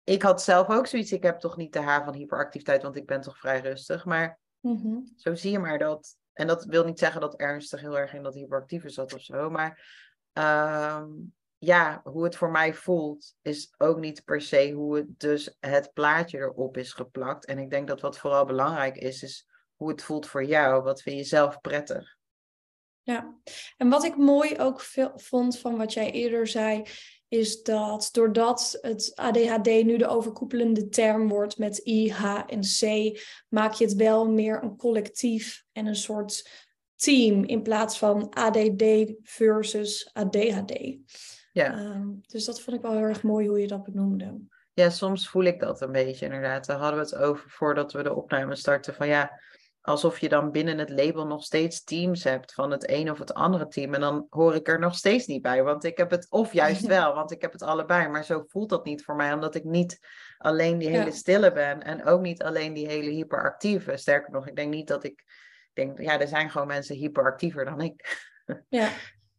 ik had zelf ook zoiets. Ik heb toch niet de haar van hyperactiviteit, want ik ben toch vrij rustig. Maar mhm. zo zie je maar dat. En dat wil niet zeggen dat ernstig heel erg in dat hyperactieve zat of zo. Maar Ehm, ja, hoe het voor mij voelt, is ook niet per se hoe het dus het plaatje erop is geplakt. En ik denk dat wat vooral belangrijk is, is hoe het voelt voor jou. Wat vind je zelf prettig?
Ja, en wat ik mooi ook vond van wat jij eerder zei, is dat doordat het ADHD nu de overkoepelende term wordt met I, H en C, maak je het wel meer een collectief en een soort team in plaats van ADD versus ADHD. Ja. Ehm, dus dat vond ik wel heel erg mooi hoe je dat benoemde.
Ja, soms voel ik dat een beetje inderdaad. Daar hadden we het over voordat we de opname starten. Van ja, alsof je dan binnen het label nog steeds teams hebt van het een of het andere team. En dan hoor ik er nog steeds niet bij. Want ik heb het, of juist wel, want ik heb het allebei. Maar zo voelt dat niet voor mij, omdat ik niet alleen die hele stille ben. En ook niet alleen die hele hyperactieve. Sterker nog, ik denk niet dat ik denk, ja, er zijn gewoon mensen hyperactiever dan ik. Ja.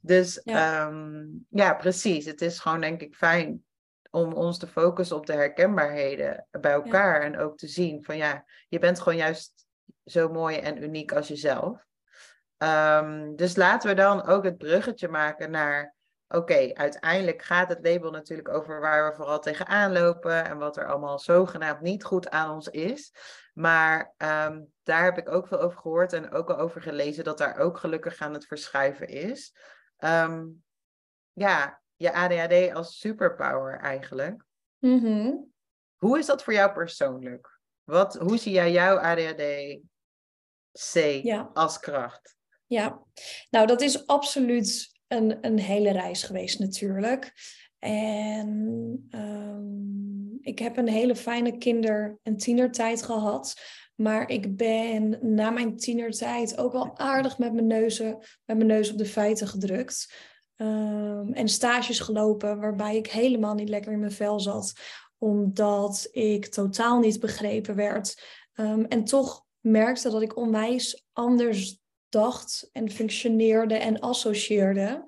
dus ja. Ehm, ja, precies. Het is gewoon denk ik fijn om ons te focussen op de herkenbaarheden bij elkaar. En ook te zien van ja, je bent gewoon juist zo mooi en uniek als jezelf. Um, dus laten we dan ook het bruggetje maken naar oké, uiteindelijk gaat het label natuurlijk over waar we vooral tegenaan lopen en wat er allemaal zogenaamd niet goed aan ons is. Maar ehm, daar heb ik ook veel over gehoord en ook al over gelezen dat daar ook gelukkig aan het verschuiven is. Ehm, ja, je ADHD als superpower eigenlijk. Mm Hoe is dat voor jou persoonlijk? Wat, hoe zie jij jouw ADHD-C als kracht?
Ja, nou dat is absoluut een, een hele reis geweest natuurlijk. En um, ik heb een hele fijne kinder- en tienertijd gehad. Maar ik ben na mijn tienertijd ook wel aardig met mijn, neuzen, met mijn neus op de feiten gedrukt. Um, en stages gelopen waarbij ik helemaal niet lekker in mijn vel zat. Omdat ik totaal niet begrepen werd. Um, en toch merkte dat ik onwijs anders dacht en functioneerde en associeerde.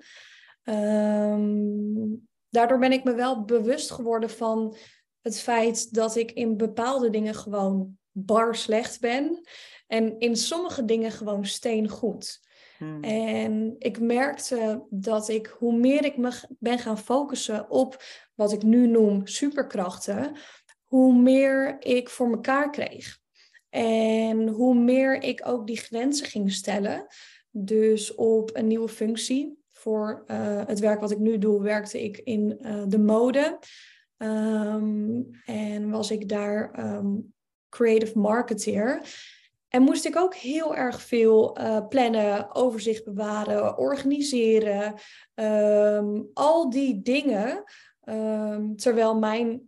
Um, daardoor ben ik me wel bewust geworden van het feit dat ik in bepaalde dingen gewoon bar slecht ben. En in sommige dingen gewoon steengoed. Hmm. En ik merkte dat ik, hoe meer ik me ben gaan focussen op wat ik nu noem superkrachten, hoe meer ik voor mekaar kreeg. En hoe meer ik ook die grenzen ging stellen, dus op een nieuwe functie. Voor uh, het werk wat ik nu doe, werkte ik in uh, de mode. Um, en was ik daar um, creative marketeer. En moest ik ook heel erg veel uh, plannen, overzicht bewaren, organiseren. Um, al die dingen. terwijl mijn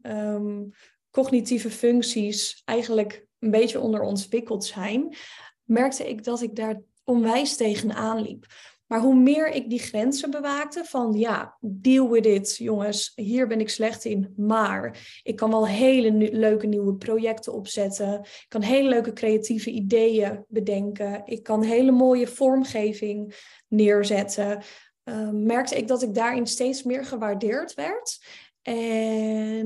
cognitieve functies eigenlijk een beetje onder ontwikkeld zijn, merkte ik dat ik daar onwijs tegenaan liep. Maar hoe meer ik die grenzen bewaakte van ja, deal with it, jongens, hier ben ik slecht in. Maar ik kan wel hele leuke nieuwe projecten opzetten. Ik kan hele leuke creatieve ideeën bedenken. Ik kan hele mooie vormgeving neerzetten. Uh, merkte ik dat ik daarin steeds meer gewaardeerd werd. En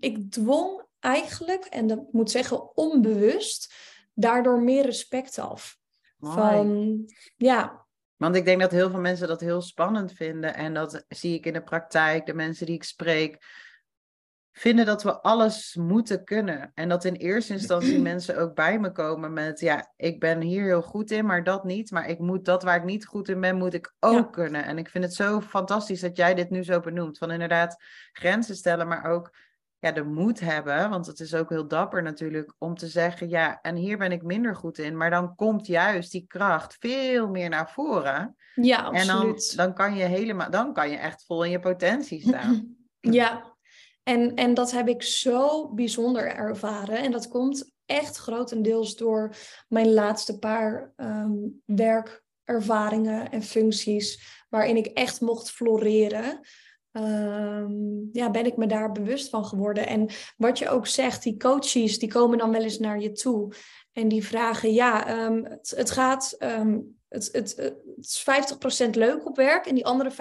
ik dwong eigenlijk, en dat moet zeggen onbewust, daardoor meer respect af. Van, ja.
Want ik denk dat heel veel mensen dat heel spannend vinden. En dat zie ik in de praktijk, de mensen die ik spreek, vinden dat we alles moeten kunnen. En dat in eerste instantie mensen ook bij me komen met, ja, ik ben hier heel goed in, maar dat niet. Maar ik moet dat waar ik niet goed in ben, moet ik ook kunnen. En ik vind het zo fantastisch dat jij dit nu zo benoemt. Van inderdaad grenzen stellen, maar ook ja, de moed hebben, want het is ook heel dapper natuurlijk, om te zeggen, ja, en hier ben ik minder goed in, maar dan komt juist die kracht veel meer naar voren.
Ja, absoluut.
En dan, dan kan je helemaal, dan kan je echt vol in je potentie staan.
Ja, en, en dat heb ik zo bijzonder ervaren. En dat komt echt grotendeels door mijn laatste paar um, werk ervaringen en functies waarin ik echt mocht floreren. Ehm, ja, ben ik me daar bewust van geworden. En wat je ook zegt, die coaches, die komen dan wel eens naar je toe. En die vragen, ja, ehm, het, het, gaat, um, het, het, het is 50% leuk op werk en die andere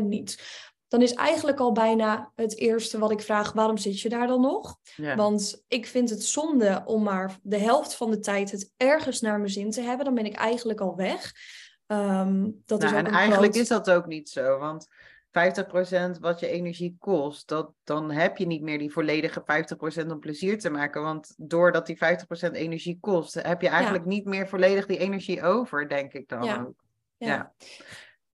50% niet. Dan is eigenlijk al bijna het eerste wat ik vraag, waarom zit je daar dan nog? Want ik vind het zonde om maar de helft van de tijd het ergens naar mijn zin te hebben. Dan ben ik eigenlijk al weg. Um, dat
nou,
is
ook en eigenlijk is dat ook niet zo, want 50% wat je energie kost, dat, dan heb je niet meer die volledige 50% om plezier te maken. Want doordat die 50% energie kost, heb je eigenlijk niet meer volledig die energie over, denk ik dan
ja.
ook.
Ja. ja.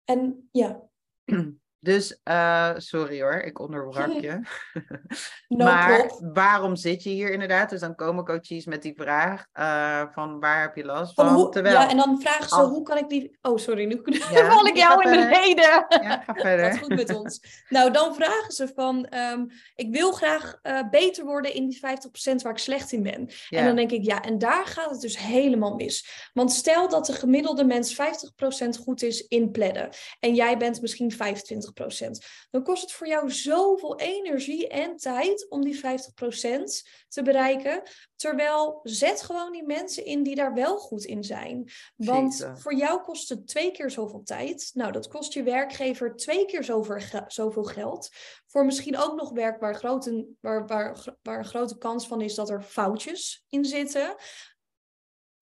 En ja.
Dus, uh, sorry hoor, ik onderbrak je. no maar waarom zit je hier inderdaad? Dus dan komen coaches met die vraag uh, van waar heb je last van? van
hoe,
Terwijl,
ja, en dan vragen ze, hoe kan ik die... Oh, sorry, nu ja, val ik jou in de reden.
Ja, ga verder.
Gaat goed met ons. Nou, dan vragen ze van, um, ik wil graag uh, beter worden in die 50% waar ik slecht in ben. Ja. En dan denk ik, ja, en daar gaat het dus helemaal mis. Want stel dat de gemiddelde mens 50% goed is in plannen. En jij bent misschien 25% dan kost het voor jou zoveel energie en tijd om die 50% te bereiken. Terwijl zet gewoon die mensen in die daar wel goed in zijn. Want voor jou kost het twee keer zoveel tijd. Nou, dat kost je werkgever twee keer zoveel, zoveel geld. Voor misschien ook nog werk waar, grote, waar, waar, waar een grote kans van is dat er foutjes in zitten.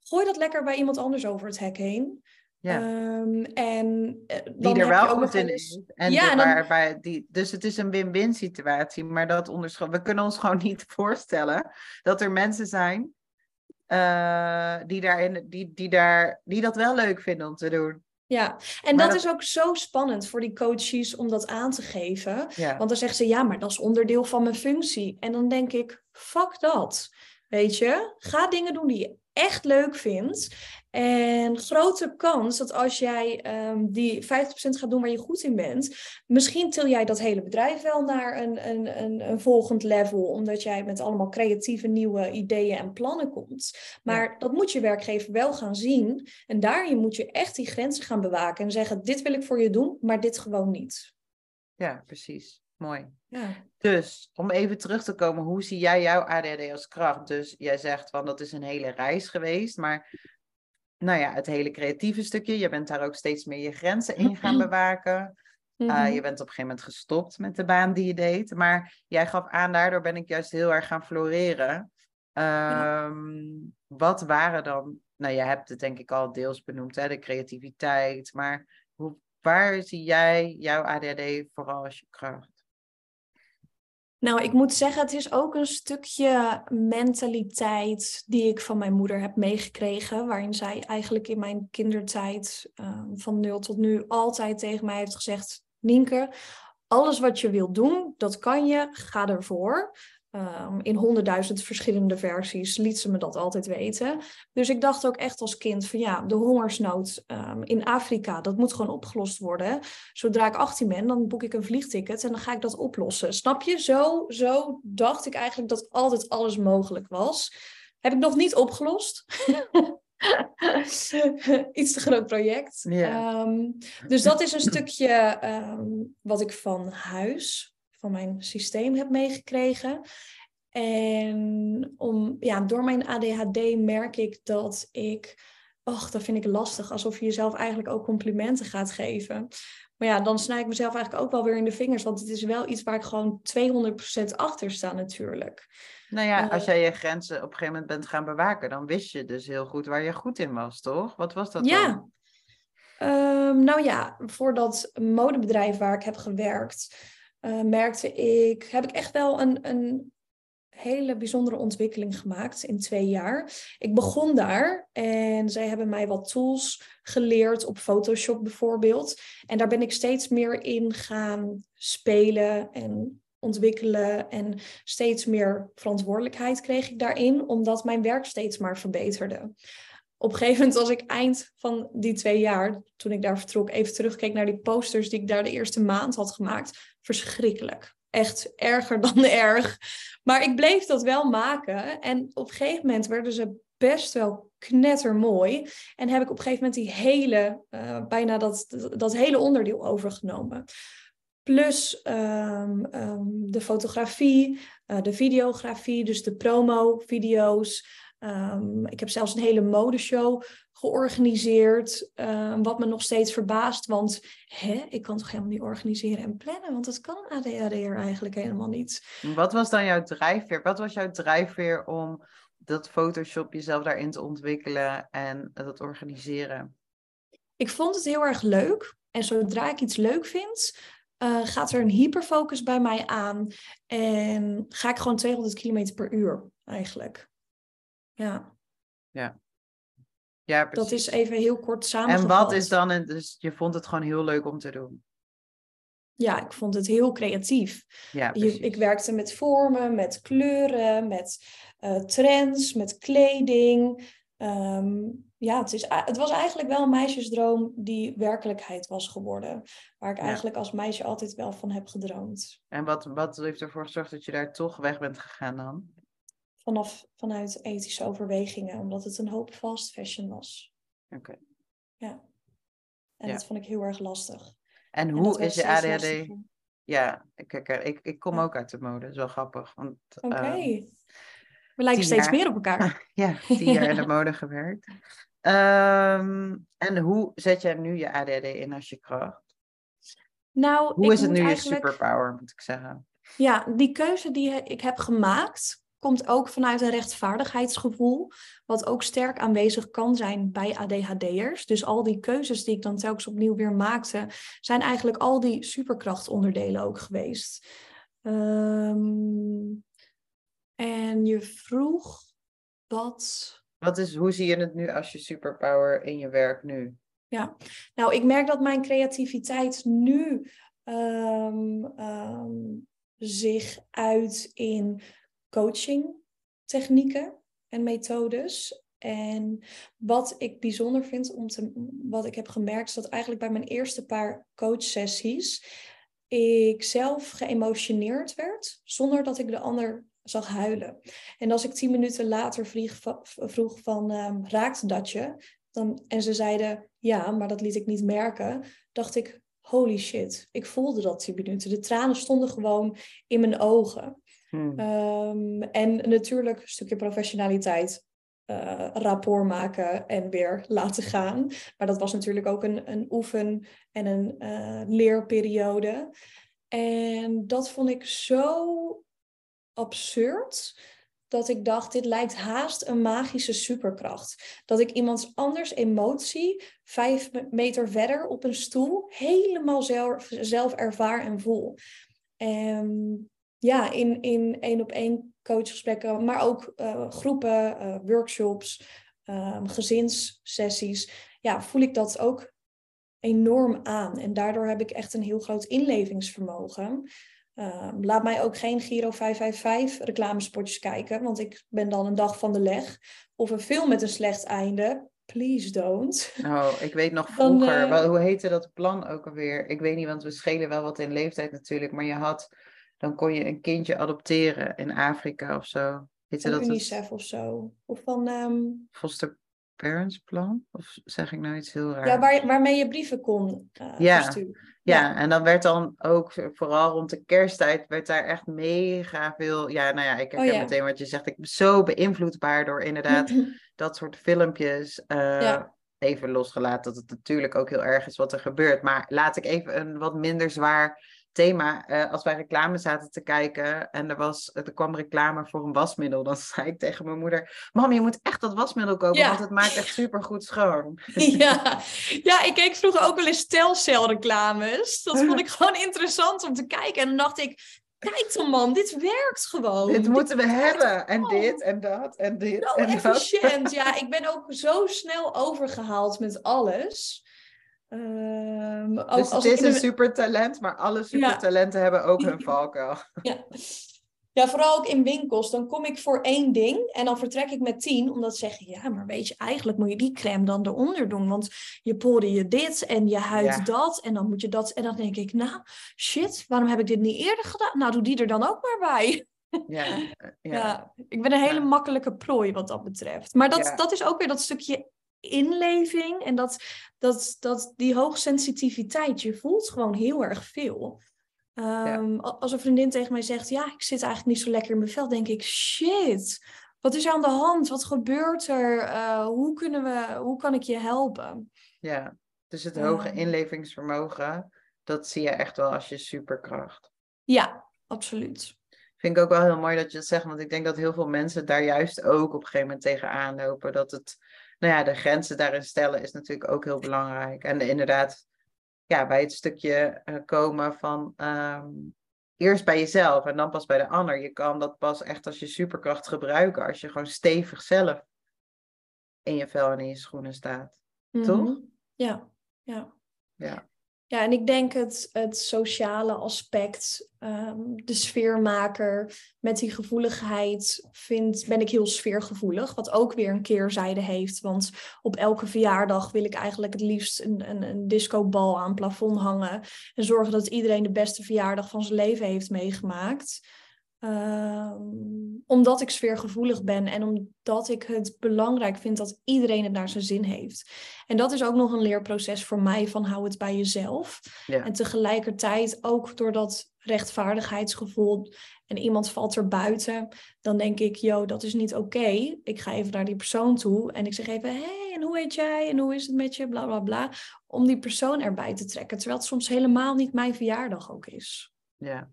Gooi dat lekker bij iemand anders over het hek heen. Ja. Um, en
uh, die er wel goed in is. En ja, de, dan... waar, die, dus het is een win-win situatie, maar dat onderschat. We kunnen ons gewoon niet voorstellen dat er mensen zijn uh, die, daarin, die, die, daar, die dat wel leuk vinden om te doen.
Ja, en dat, dat, is ook zo spannend voor die coaches om dat aan te geven. Ja. Want dan zeggen ze, ja, maar dat is onderdeel van mijn functie. En dan denk ik, fuck dat. Weet je, ga dingen doen die je echt leuk vindt. En grote kans dat als jij um, die 50% gaat doen waar je goed in bent, misschien til jij dat hele bedrijf wel naar een, een, een, een volgend level, omdat jij met allemaal creatieve nieuwe ideeën en plannen komt. Maar dat moet je werkgever wel gaan zien. En daarin moet je echt die grenzen gaan bewaken en zeggen: dit wil ik voor je doen, maar dit gewoon niet.
Ja, precies. Mooi. Ja. Dus om even terug te komen, hoe zie jij jouw ADHD als kracht? Dus jij zegt van dat is een hele reis geweest, maar nou ja, het hele creatieve stukje. Je bent daar ook steeds meer je grenzen in gaan bewaken. Uh, je bent op een gegeven moment gestopt met de baan die je deed. Maar jij gaf aan, daardoor ben ik juist heel erg gaan floreren. Um, Wat waren dan, nou je hebt het denk ik al deels benoemd, hè, de creativiteit. Maar hoe, waar zie jij jouw ADHD vooral als je kracht?
Nou, ik moet zeggen, het is ook een stukje mentaliteit die ik van mijn moeder heb meegekregen. Waarin zij eigenlijk in mijn kindertijd uh, van nul tot nu altijd tegen mij heeft gezegd: Nienke, alles wat je wilt doen, dat kan je, ga ervoor. Um, in honderdduizend verschillende versies liet ze me dat altijd weten. Dus ik dacht ook echt als kind van ja, de hongersnood um, in Afrika, dat moet gewoon opgelost worden. Zodra ik 18 ben, dan boek ik een vliegticket en dan ga ik dat oplossen. Snap je? Zo, zo dacht ik eigenlijk dat altijd alles mogelijk was. Heb ik nog niet opgelost. Iets te groot project. Yeah. Um, dus dat is een stukje wat ik van huis van mijn systeem heb meegekregen. En om, ja, door mijn ADHD merk ik dat ik, och, dat vind ik lastig, alsof je jezelf eigenlijk ook complimenten gaat geven. Maar ja, dan snij ik mezelf eigenlijk ook wel weer in de vingers, want het is wel iets waar ik gewoon 200% achter sta natuurlijk.
Nou ja, als eh, jij je grenzen op een gegeven moment bent gaan bewaken, dan wist je dus heel goed waar je goed in was, toch? Wat was dat
ja.
dan?
Um, nou ja, voor dat modebedrijf waar ik heb gewerkt, uh, merkte ik, heb ik echt wel een, een hele bijzondere ontwikkeling gemaakt in twee jaar. Ik begon daar en zij hebben mij wat tools geleerd op Photoshop bijvoorbeeld. En daar ben ik steeds meer in gaan spelen en ontwikkelen en steeds meer verantwoordelijkheid kreeg ik daarin, omdat mijn werk steeds maar verbeterde. Op een gegeven moment, als ik eind van die twee jaar, toen ik daar vertrok, even terugkeek naar die posters die ik daar de eerste maand had gemaakt, verschrikkelijk. Echt erger dan erg. Maar ik bleef dat wel maken. En op een gegeven moment werden ze best wel knettermooi. En heb ik op een gegeven moment die hele, uh, bijna dat, dat hele onderdeel overgenomen. Plus um, um, de fotografie, uh, de videografie, dus de promo-video's. Um, ik heb zelfs een hele modeshow georganiseerd, wat me nog steeds verbaast. Want hè, ik kan toch helemaal niet organiseren en plannen, want dat kan ADHD'er eigenlijk helemaal niet.
Wat was dan jouw drijfveer? Wat was jouw drijfveer om dat Photoshop jezelf daarin te ontwikkelen en dat organiseren?
Ik vond het heel erg leuk. En zodra ik iets leuk vind, uh, gaat er een hyperfocus bij mij aan. En ga ik gewoon 200 km per uur eigenlijk. Ja.
Ja. Ja, precies.
Dat is even heel kort samengevat.
En wat is dan, een, dus je vond het gewoon heel leuk om te doen?
Ja, ik vond het heel creatief.
Ja,
je, ik werkte met vormen, met kleuren, met uh, trends, met kleding. Um, ja, het, is, het was eigenlijk wel een meisjesdroom die werkelijkheid was geworden. Waar ik eigenlijk als meisje altijd wel van heb gedroomd.
En wat, wat heeft ervoor gezorgd dat je daar toch weg bent gegaan dan?
Vanaf, vanuit ethische overwegingen, omdat het een hoop fast fashion was.
Oké.
Ja. En dat vond ik heel erg lastig.
En hoe is je ADHD? Ja, kijk, ik, ik kom ook uit de mode. Dat is wel grappig.
Oké. Okay. Um, we lijken steeds meer op elkaar.
ja, tien jaar in de mode gewerkt. Um, en hoe zet jij nu je ADD in als je kracht?
Nou,
hoe is het nu je superpower, moet ik zeggen?
Ja, die keuze die ik heb gemaakt, komt ook vanuit een rechtvaardigheidsgevoel, wat ook sterk aanwezig kan zijn bij ADHD'ers. Dus al die keuzes die ik dan telkens opnieuw weer maakte, zijn eigenlijk al die superkrachtonderdelen ook geweest. Um, en je vroeg wat
wat is, hoe zie je het nu als je superpower in je werk nu?
Ja, nou, ik merk dat mijn creativiteit nu um, um, zich uit in coaching technieken en methodes. En wat ik bijzonder vind om te, wat ik heb gemerkt, is dat eigenlijk bij mijn eerste paar coachsessies ik zelf geëmotioneerd werd, zonder dat ik de ander zag huilen. En als ik tien minuten later vroeg van, um, raakt dat je? Dan, en ze zeiden, ja, maar dat liet ik niet merken. Dacht ik, holy shit, ik voelde dat tien minuten. De tranen stonden gewoon in mijn ogen. Hmm. Um, en natuurlijk een stukje professionaliteit. Uh, rapport maken en weer laten gaan. Maar dat was natuurlijk ook een, een oefen- en een uh, leerperiode. En dat vond ik zo absurd dat ik dacht, dit lijkt haast een magische superkracht. Dat ik iemands anders emotie vijf meter verder op een stoel helemaal zelf, zelf ervaar en voel. En ja, in, in één op één coachgesprekken, maar ook uh, groepen, uh, workshops, um, gezinssessies, ja, voel ik dat ook enorm aan. En daardoor heb ik echt een heel groot inlevingsvermogen. Ehm, laat mij ook geen Giro 555 reclamespotjes kijken, want ik ben dan een dag van de leg. Of een film met een slecht einde. Please don't.
Oh, ik weet nog vroeger, uh, hoe heette dat plan ook alweer? Ik weet niet, want we schelen wel wat in leeftijd natuurlijk, maar je had, dan kon je een kindje adopteren in Afrika of zo.
Heette van dat UNICEF het? of zo. Of van... Um...
Foster Parents Plan? Of zeg ik nou iets heel raars?
Ja, waar, waarmee je brieven kon uh,
ja. versturen. Ja, en dan werd dan ook, vooral rond de kersttijd, werd daar echt mega veel. Ja, nou ja, ik oh herken meteen wat je zegt. Ik ben zo beïnvloedbaar door inderdaad dat soort filmpjes. Uh, Even losgelaten dat het natuurlijk ook heel erg is wat er gebeurt. Maar laat ik even een wat minder zwaar thema. Uh, als wij reclame zaten te kijken en er, was, er kwam reclame voor een wasmiddel, dan zei ik tegen mijn moeder: Mam, je moet echt dat wasmiddel kopen, want het maakt echt super goed schoon.
Ja. ja, ik keek vroeger ook wel eens stelcelreclames. Dat vond ik gewoon interessant om te kijken. En dan dacht ik. Kijk dan man, dit werkt gewoon.
Dit moeten we hebben. En dit en dat en dit.
Zo
en
efficiënt. Dat. Ja, ik ben ook zo snel overgehaald met alles.
Um, ook dus het is een, supertalent, maar alle supertalenten hebben ook hun valkuil.
Ja. ja, vooral ook in winkels. Dan kom ik voor één ding en dan vertrek ik met tien. Omdat ze zeggen, ja, maar weet je, eigenlijk moet je die crème dan eronder doen. Want je pore je dit en je huid dat en dan moet je dat. En dan denk ik, nou, shit, waarom heb ik dit niet eerder gedaan? Nou, doe die er dan ook maar bij.
Ja, eh,
Ja.
ja.
ik ben een hele
Ja.
makkelijke prooi wat dat betreft. Maar dat,
Ja.
dat is ook weer dat stukje inleving en dat, dat, dat die hoogsensitiviteit. Je voelt gewoon heel erg veel. Ehm, Als een vriendin tegen mij zegt, ja, ik zit eigenlijk niet zo lekker in mijn vel, denk ik, shit, wat is er aan de hand? Wat gebeurt er? Eh, hoe, kunnen we, hoe kan ik je helpen?
ja. Dus het hoge inlevingsvermogen, dat zie je echt wel als je superkracht.
Ja, absoluut.
Vind ik ook wel heel mooi dat je het zegt, want ik denk dat heel veel mensen daar juist ook op een gegeven moment tegenaan lopen. Dat het, nou ja, de grenzen daarin stellen is natuurlijk ook heel belangrijk. En inderdaad, ja, bij het stukje eh, komen van ehm, eerst bij jezelf en dan pas bij de ander. Je kan dat pas echt als je superkracht gebruiken, als je gewoon stevig zelf in je vel en in je schoenen staat. Toch?
Mhm. Ja, ja.
Ja,
Ja, en ik denk het, het sociale aspect, ehm, de sfeermaker met die gevoeligheid, vind, ben ik heel sfeergevoelig. Wat ook weer een keerzijde heeft. Want op elke verjaardag wil ik eigenlijk het liefst een, een, een discobal aan het plafond hangen. En zorgen dat iedereen de beste verjaardag van zijn leven heeft meegemaakt. Ehm, omdat ik sfeergevoelig ben en omdat ik het belangrijk vind dat iedereen het naar zijn zin heeft. En dat is ook nog een leerproces voor mij van hou het bij jezelf.
ja,
En tegelijkertijd ook door dat rechtvaardigheidsgevoel en iemand valt er buiten, dan denk ik, yo, dat is niet oké. Ik ga even naar die persoon toe en ik zeg even, hey, en hoe heet jij? En hoe is het met je? Bla bla bla. Om die persoon erbij te trekken, terwijl het soms helemaal niet mijn verjaardag ook is.
ja.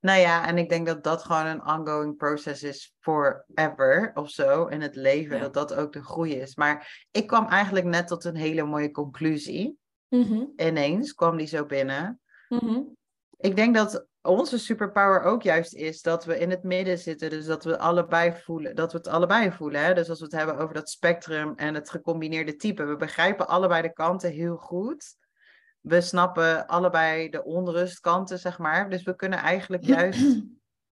Nou ja, en ik denk dat dat gewoon een ongoing process is forever of zo in het leven.
Ja.
Dat dat ook de groei is. Maar ik kwam eigenlijk net tot een hele mooie conclusie.
Mhm,
Ineens kwam die zo binnen.
mhm.
Ik denk dat onze superpower ook juist is dat we in het midden zitten. Dus dat we allebei voelen, dat we het allebei voelen. Hè? Dus als we het hebben over dat spectrum en het gecombineerde type. We begrijpen allebei de kanten heel goed. We snappen allebei de onrustkanten, zeg maar. Dus we kunnen eigenlijk juist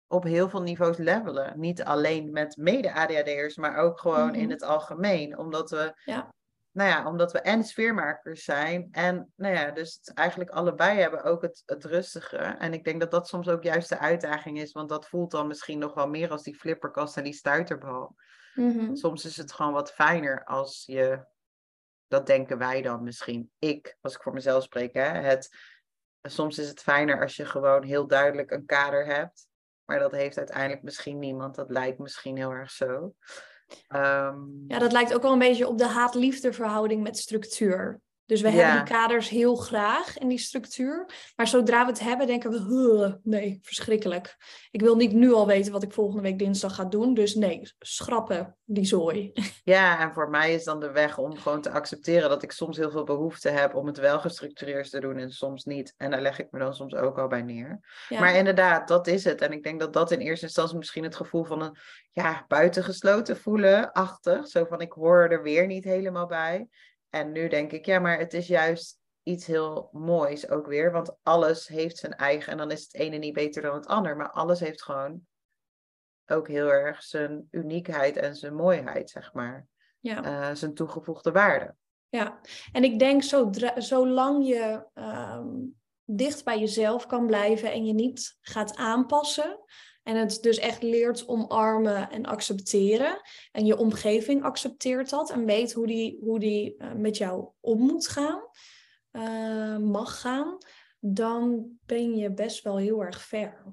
op heel veel niveaus levelen. Niet alleen met mede-ADHD'ers, maar ook gewoon in
Mhm.
het algemeen. Omdat we,
Ja.
nou ja, omdat we en sfeermakers zijn. En nou ja, dus het eigenlijk allebei hebben ook het, het rustige. En ik denk dat dat soms ook juist de uitdaging is. Want dat voelt dan misschien nog wel meer als die flipperkast en die stuiterbal.
Mhm.
Soms is het gewoon wat fijner als je, dat denken wij dan misschien, ik, als ik voor mezelf spreek, hè, het, soms is het fijner als je gewoon heel duidelijk een kader hebt, maar dat heeft uiteindelijk misschien niemand, dat lijkt misschien heel erg zo. Ehm,
Ja, dat lijkt ook wel een beetje op de haat-liefde verhouding met structuur. Dus we
Ja.
hebben die kaders heel graag en die structuur. Maar zodra we het hebben, denken we, "Huh, nee, verschrikkelijk. Ik wil niet nu al weten wat ik volgende week dinsdag ga doen. Dus nee, schrappen die zooi.
Ja, en voor mij is dan de weg om gewoon te accepteren dat ik soms heel veel behoefte heb om het wel gestructureerd te doen en soms niet. En daar leg ik me dan soms ook al bij neer.
Ja.
Maar inderdaad, dat is het. En ik denk dat dat in eerste instantie misschien het gevoel van een ja, buitengesloten voelen, achtig. Zo van ik hoor er weer niet helemaal bij. En nu denk ik, ja, maar het is juist iets heel moois ook weer. Want alles heeft zijn eigen, en dan is het ene niet beter dan het ander. Maar alles heeft gewoon ook heel erg zijn uniekheid en zijn mooiheid, zeg maar.
ja.
Eh, zijn toegevoegde waarde.
Ja, en ik denk zodra, zolang je ehm, dicht bij jezelf kan blijven en je niet gaat aanpassen. En het dus echt leert omarmen en accepteren. En je omgeving accepteert dat en weet hoe die, hoe die eh, met jou om moet gaan, eh, mag gaan. Dan ben je best wel heel erg ver.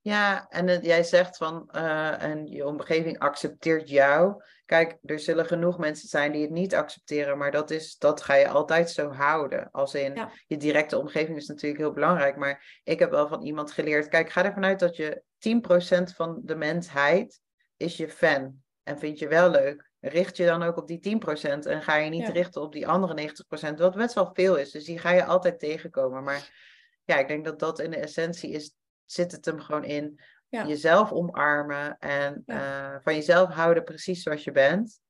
Ja, en jij zegt van, eh, en je omgeving accepteert jou. Kijk, er zullen genoeg mensen zijn die het niet accepteren, maar dat, is, dat ga je altijd zo houden. Als in,
Ja.
je directe omgeving is natuurlijk heel belangrijk, maar ik heb wel van iemand geleerd, kijk, ga ervan uit dat je 10% van de mensheid is je fan en vind je wel leuk. Richt je dan ook op die 10% en ga je niet
Ja.
richten op die andere 90%, wat best wel veel is. Dus die ga je altijd tegenkomen. Maar ja, ik denk dat dat in de essentie is, zit het hem gewoon in
Ja.
jezelf omarmen en eh, van jezelf houden precies zoals je bent.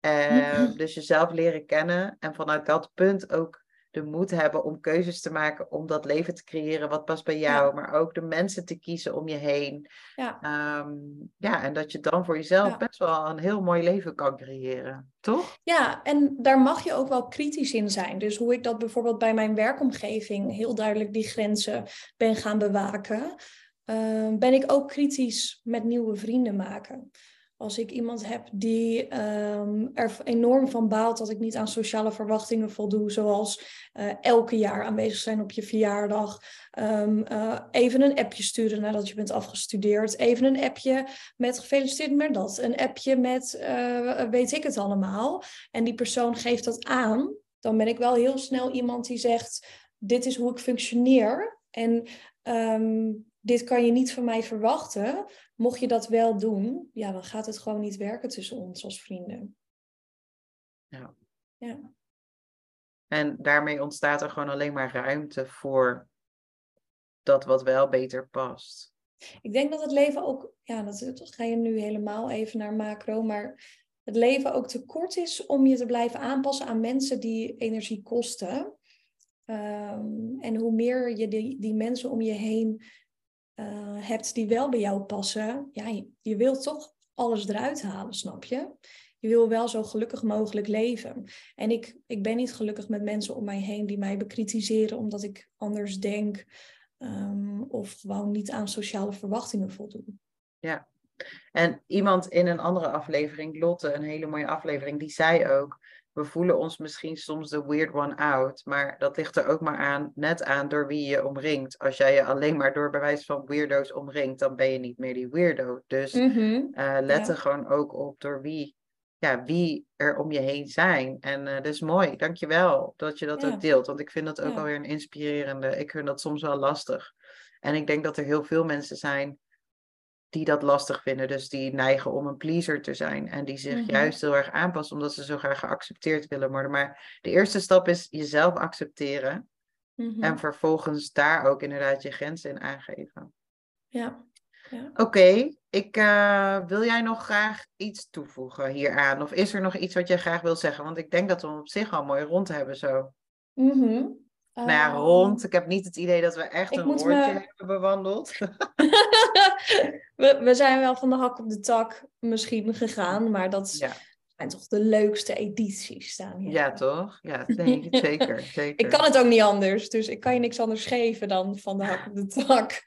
Eh, dus jezelf leren kennen en vanuit dat punt ook de moed hebben om keuzes te maken om dat leven te creëren wat past bij jou,
Ja.
maar ook de mensen te kiezen om je heen.
Ja.
Ehm, ja, en dat je dan voor jezelf
Ja.
best wel een heel mooi leven kan creëren, toch?
Ja, en daar mag je ook wel kritisch in zijn. Dus hoe ik dat bijvoorbeeld bij mijn werkomgeving heel duidelijk die grenzen ben gaan bewaken. Ehm, ben ik ook kritisch met nieuwe vrienden maken. Als ik iemand heb die ehm, er enorm van baalt dat ik niet aan sociale verwachtingen voldoe, zoals uh, elke jaar aanwezig zijn op je verjaardag, um, uh, even een appje sturen nadat je bent afgestudeerd, even een appje met gefeliciteerd met dat, een appje met uh, weet ik het allemaal. En die persoon geeft dat aan, dan ben ik wel heel snel iemand die zegt, dit is hoe ik functioneer. En dit kan je niet van mij verwachten. Mocht je dat wel doen, ja, dan gaat het gewoon niet werken tussen ons als vrienden.
Ja.
ja.
En daarmee ontstaat er gewoon alleen maar ruimte voor dat wat wel beter past.
Ik denk dat het leven ook, ja, dat, ga je nu helemaal even naar macro, maar het leven ook te kort is om je te blijven aanpassen aan mensen die energie kosten. Um, en hoe meer je die, die mensen om je heen uh, hebt die wel bij jou passen, ja, je, wilt toch alles eruit halen, snap je? Je wil wel zo gelukkig mogelijk leven. En ik, ik ben niet gelukkig met mensen om mij heen die mij bekritiseren omdat ik anders denk um, of gewoon niet aan sociale verwachtingen voldoen.
Ja, en iemand in een andere aflevering, Lotte, een hele mooie aflevering, die zei ook: we voelen ons misschien soms de weird one out. Maar dat ligt er ook maar aan, net aan door wie je omringt. Als jij je alleen maar door bewijs van weirdo's omringt, dan ben je niet meer die weirdo. Dus mm let er gewoon ook op door wie, ja, wie er om je heen zijn. En uh, dat is mooi. Dankjewel dat je dat ook deelt. Want ik vind dat ook ja. alweer een inspirerende. Ik vind dat soms wel lastig. En ik denk dat er heel veel mensen zijn die dat lastig vinden. Dus die neigen om een pleaser te zijn. En die zich mm -hmm. juist heel erg aanpassen omdat ze zo graag geaccepteerd willen worden. Maar de eerste stap is jezelf accepteren. Mm -hmm. En vervolgens daar ook inderdaad je grenzen in aangeven.
Ja. ja.
Oké, okay. ik uh, wil jij nog graag iets toevoegen hieraan? Of is er nog iets wat jij graag wil zeggen? Want ik denk dat we op zich al mooi rond hebben zo.
Mm -hmm.
Nou ja, rond. Ik heb niet het idee dat we echt een rondje me... hebben bewandeld.
we, we zijn wel van de hak op de tak misschien gegaan, maar dat ja. zijn toch de leukste edities staan hier.
Ja, toch? Ja, nee, zeker, zeker.
Ik kan het ook niet anders, dus ik kan je niks anders geven dan van de hak op de tak.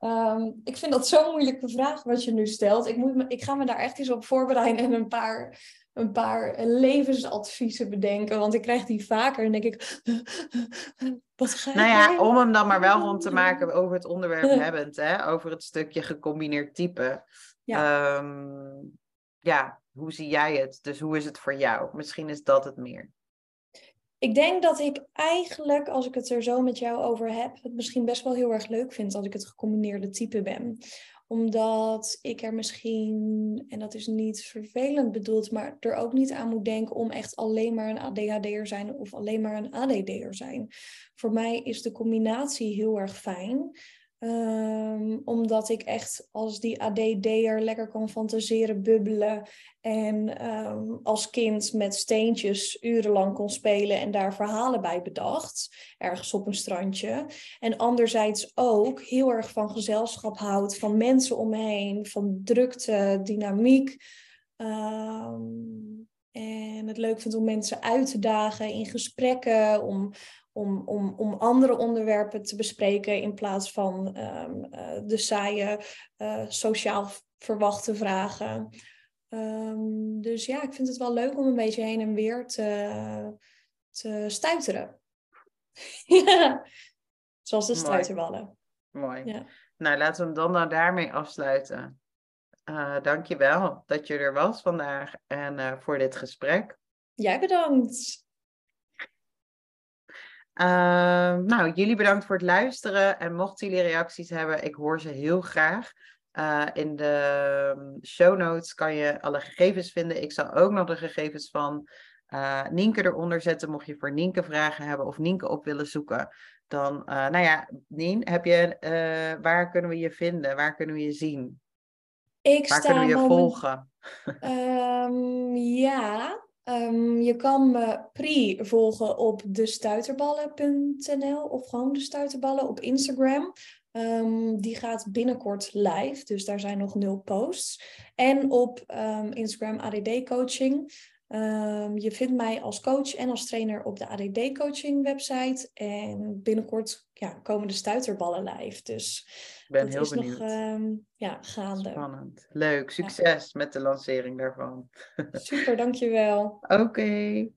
Um, ik vind dat zo'n moeilijke vraag wat je nu stelt. Ik, moet me, ik ga me daar echt eens op voorbereiden en een paar een paar levensadviezen bedenken. Want ik krijg die vaker en denk ik, wat ga
Nou ja, om hem dan maar wel rond te maken over het onderwerp hebbend, hè? over het stukje gecombineerd type. Ja. Um, ja, hoe zie jij het? Dus hoe is het voor jou? Misschien is dat het meer.
Ik denk dat ik eigenlijk, als ik het er zo met jou over heb, het misschien best wel heel erg leuk vind als ik het gecombineerde type ben omdat ik er misschien, en dat is niet vervelend bedoeld, maar er ook niet aan moet denken om echt alleen maar een ADHD'er zijn of alleen maar een ADD'er zijn. Voor mij is de combinatie heel erg fijn. Um, omdat ik echt als die ADD'er lekker kan fantaseren, bubbelen. En um, als kind met steentjes urenlang kon spelen en daar verhalen bij bedacht. Ergens op een strandje. En anderzijds ook heel erg van gezelschap houdt, van mensen om me heen, van drukte, dynamiek. Um, en het leuk vindt om mensen uit te dagen in gesprekken, om, om, om, om andere onderwerpen te bespreken in plaats van um, uh, de saaie uh, sociaal verwachte vragen. Um, dus ja, ik vind het wel leuk om een beetje heen en weer te, te stuiteren. Zoals de stuiterballen.
Mooi. Ja. Nou, laten we hem dan nou daarmee afsluiten. Uh, Dank je wel dat je er was vandaag en uh, voor dit gesprek.
Jij bedankt.
Uh, nou, jullie bedankt voor het luisteren. En mochten jullie reacties hebben, ik hoor ze heel graag. Uh, in de show notes kan je alle gegevens vinden. Ik zal ook nog de gegevens van uh, Nienke eronder zetten. Mocht je voor Nienke vragen hebben of Nienke op willen zoeken. Dan, nou ja, Nien, heb je, waar kunnen we je vinden? Waar kunnen we je zien?
Ik
waar kunnen we je volgen?
Um, ja, Um, je kan me pri volgen op destuiterballen.nl of gewoon de stuiterballen op Instagram. Um, die gaat binnenkort live, dus daar zijn nog nul posts. En op um, Instagram ADD Coaching. Ehm, je vindt mij als coach en als trainer op de ADD coaching website. En binnenkort ja, komen de stuiterballen live. Dus
Ik ben
dat
heel
is
benieuwd.
nog ehm, ja, gaande.
Spannend. Leuk. Succes met de lancering daarvan.
Super, dankjewel.
Oké.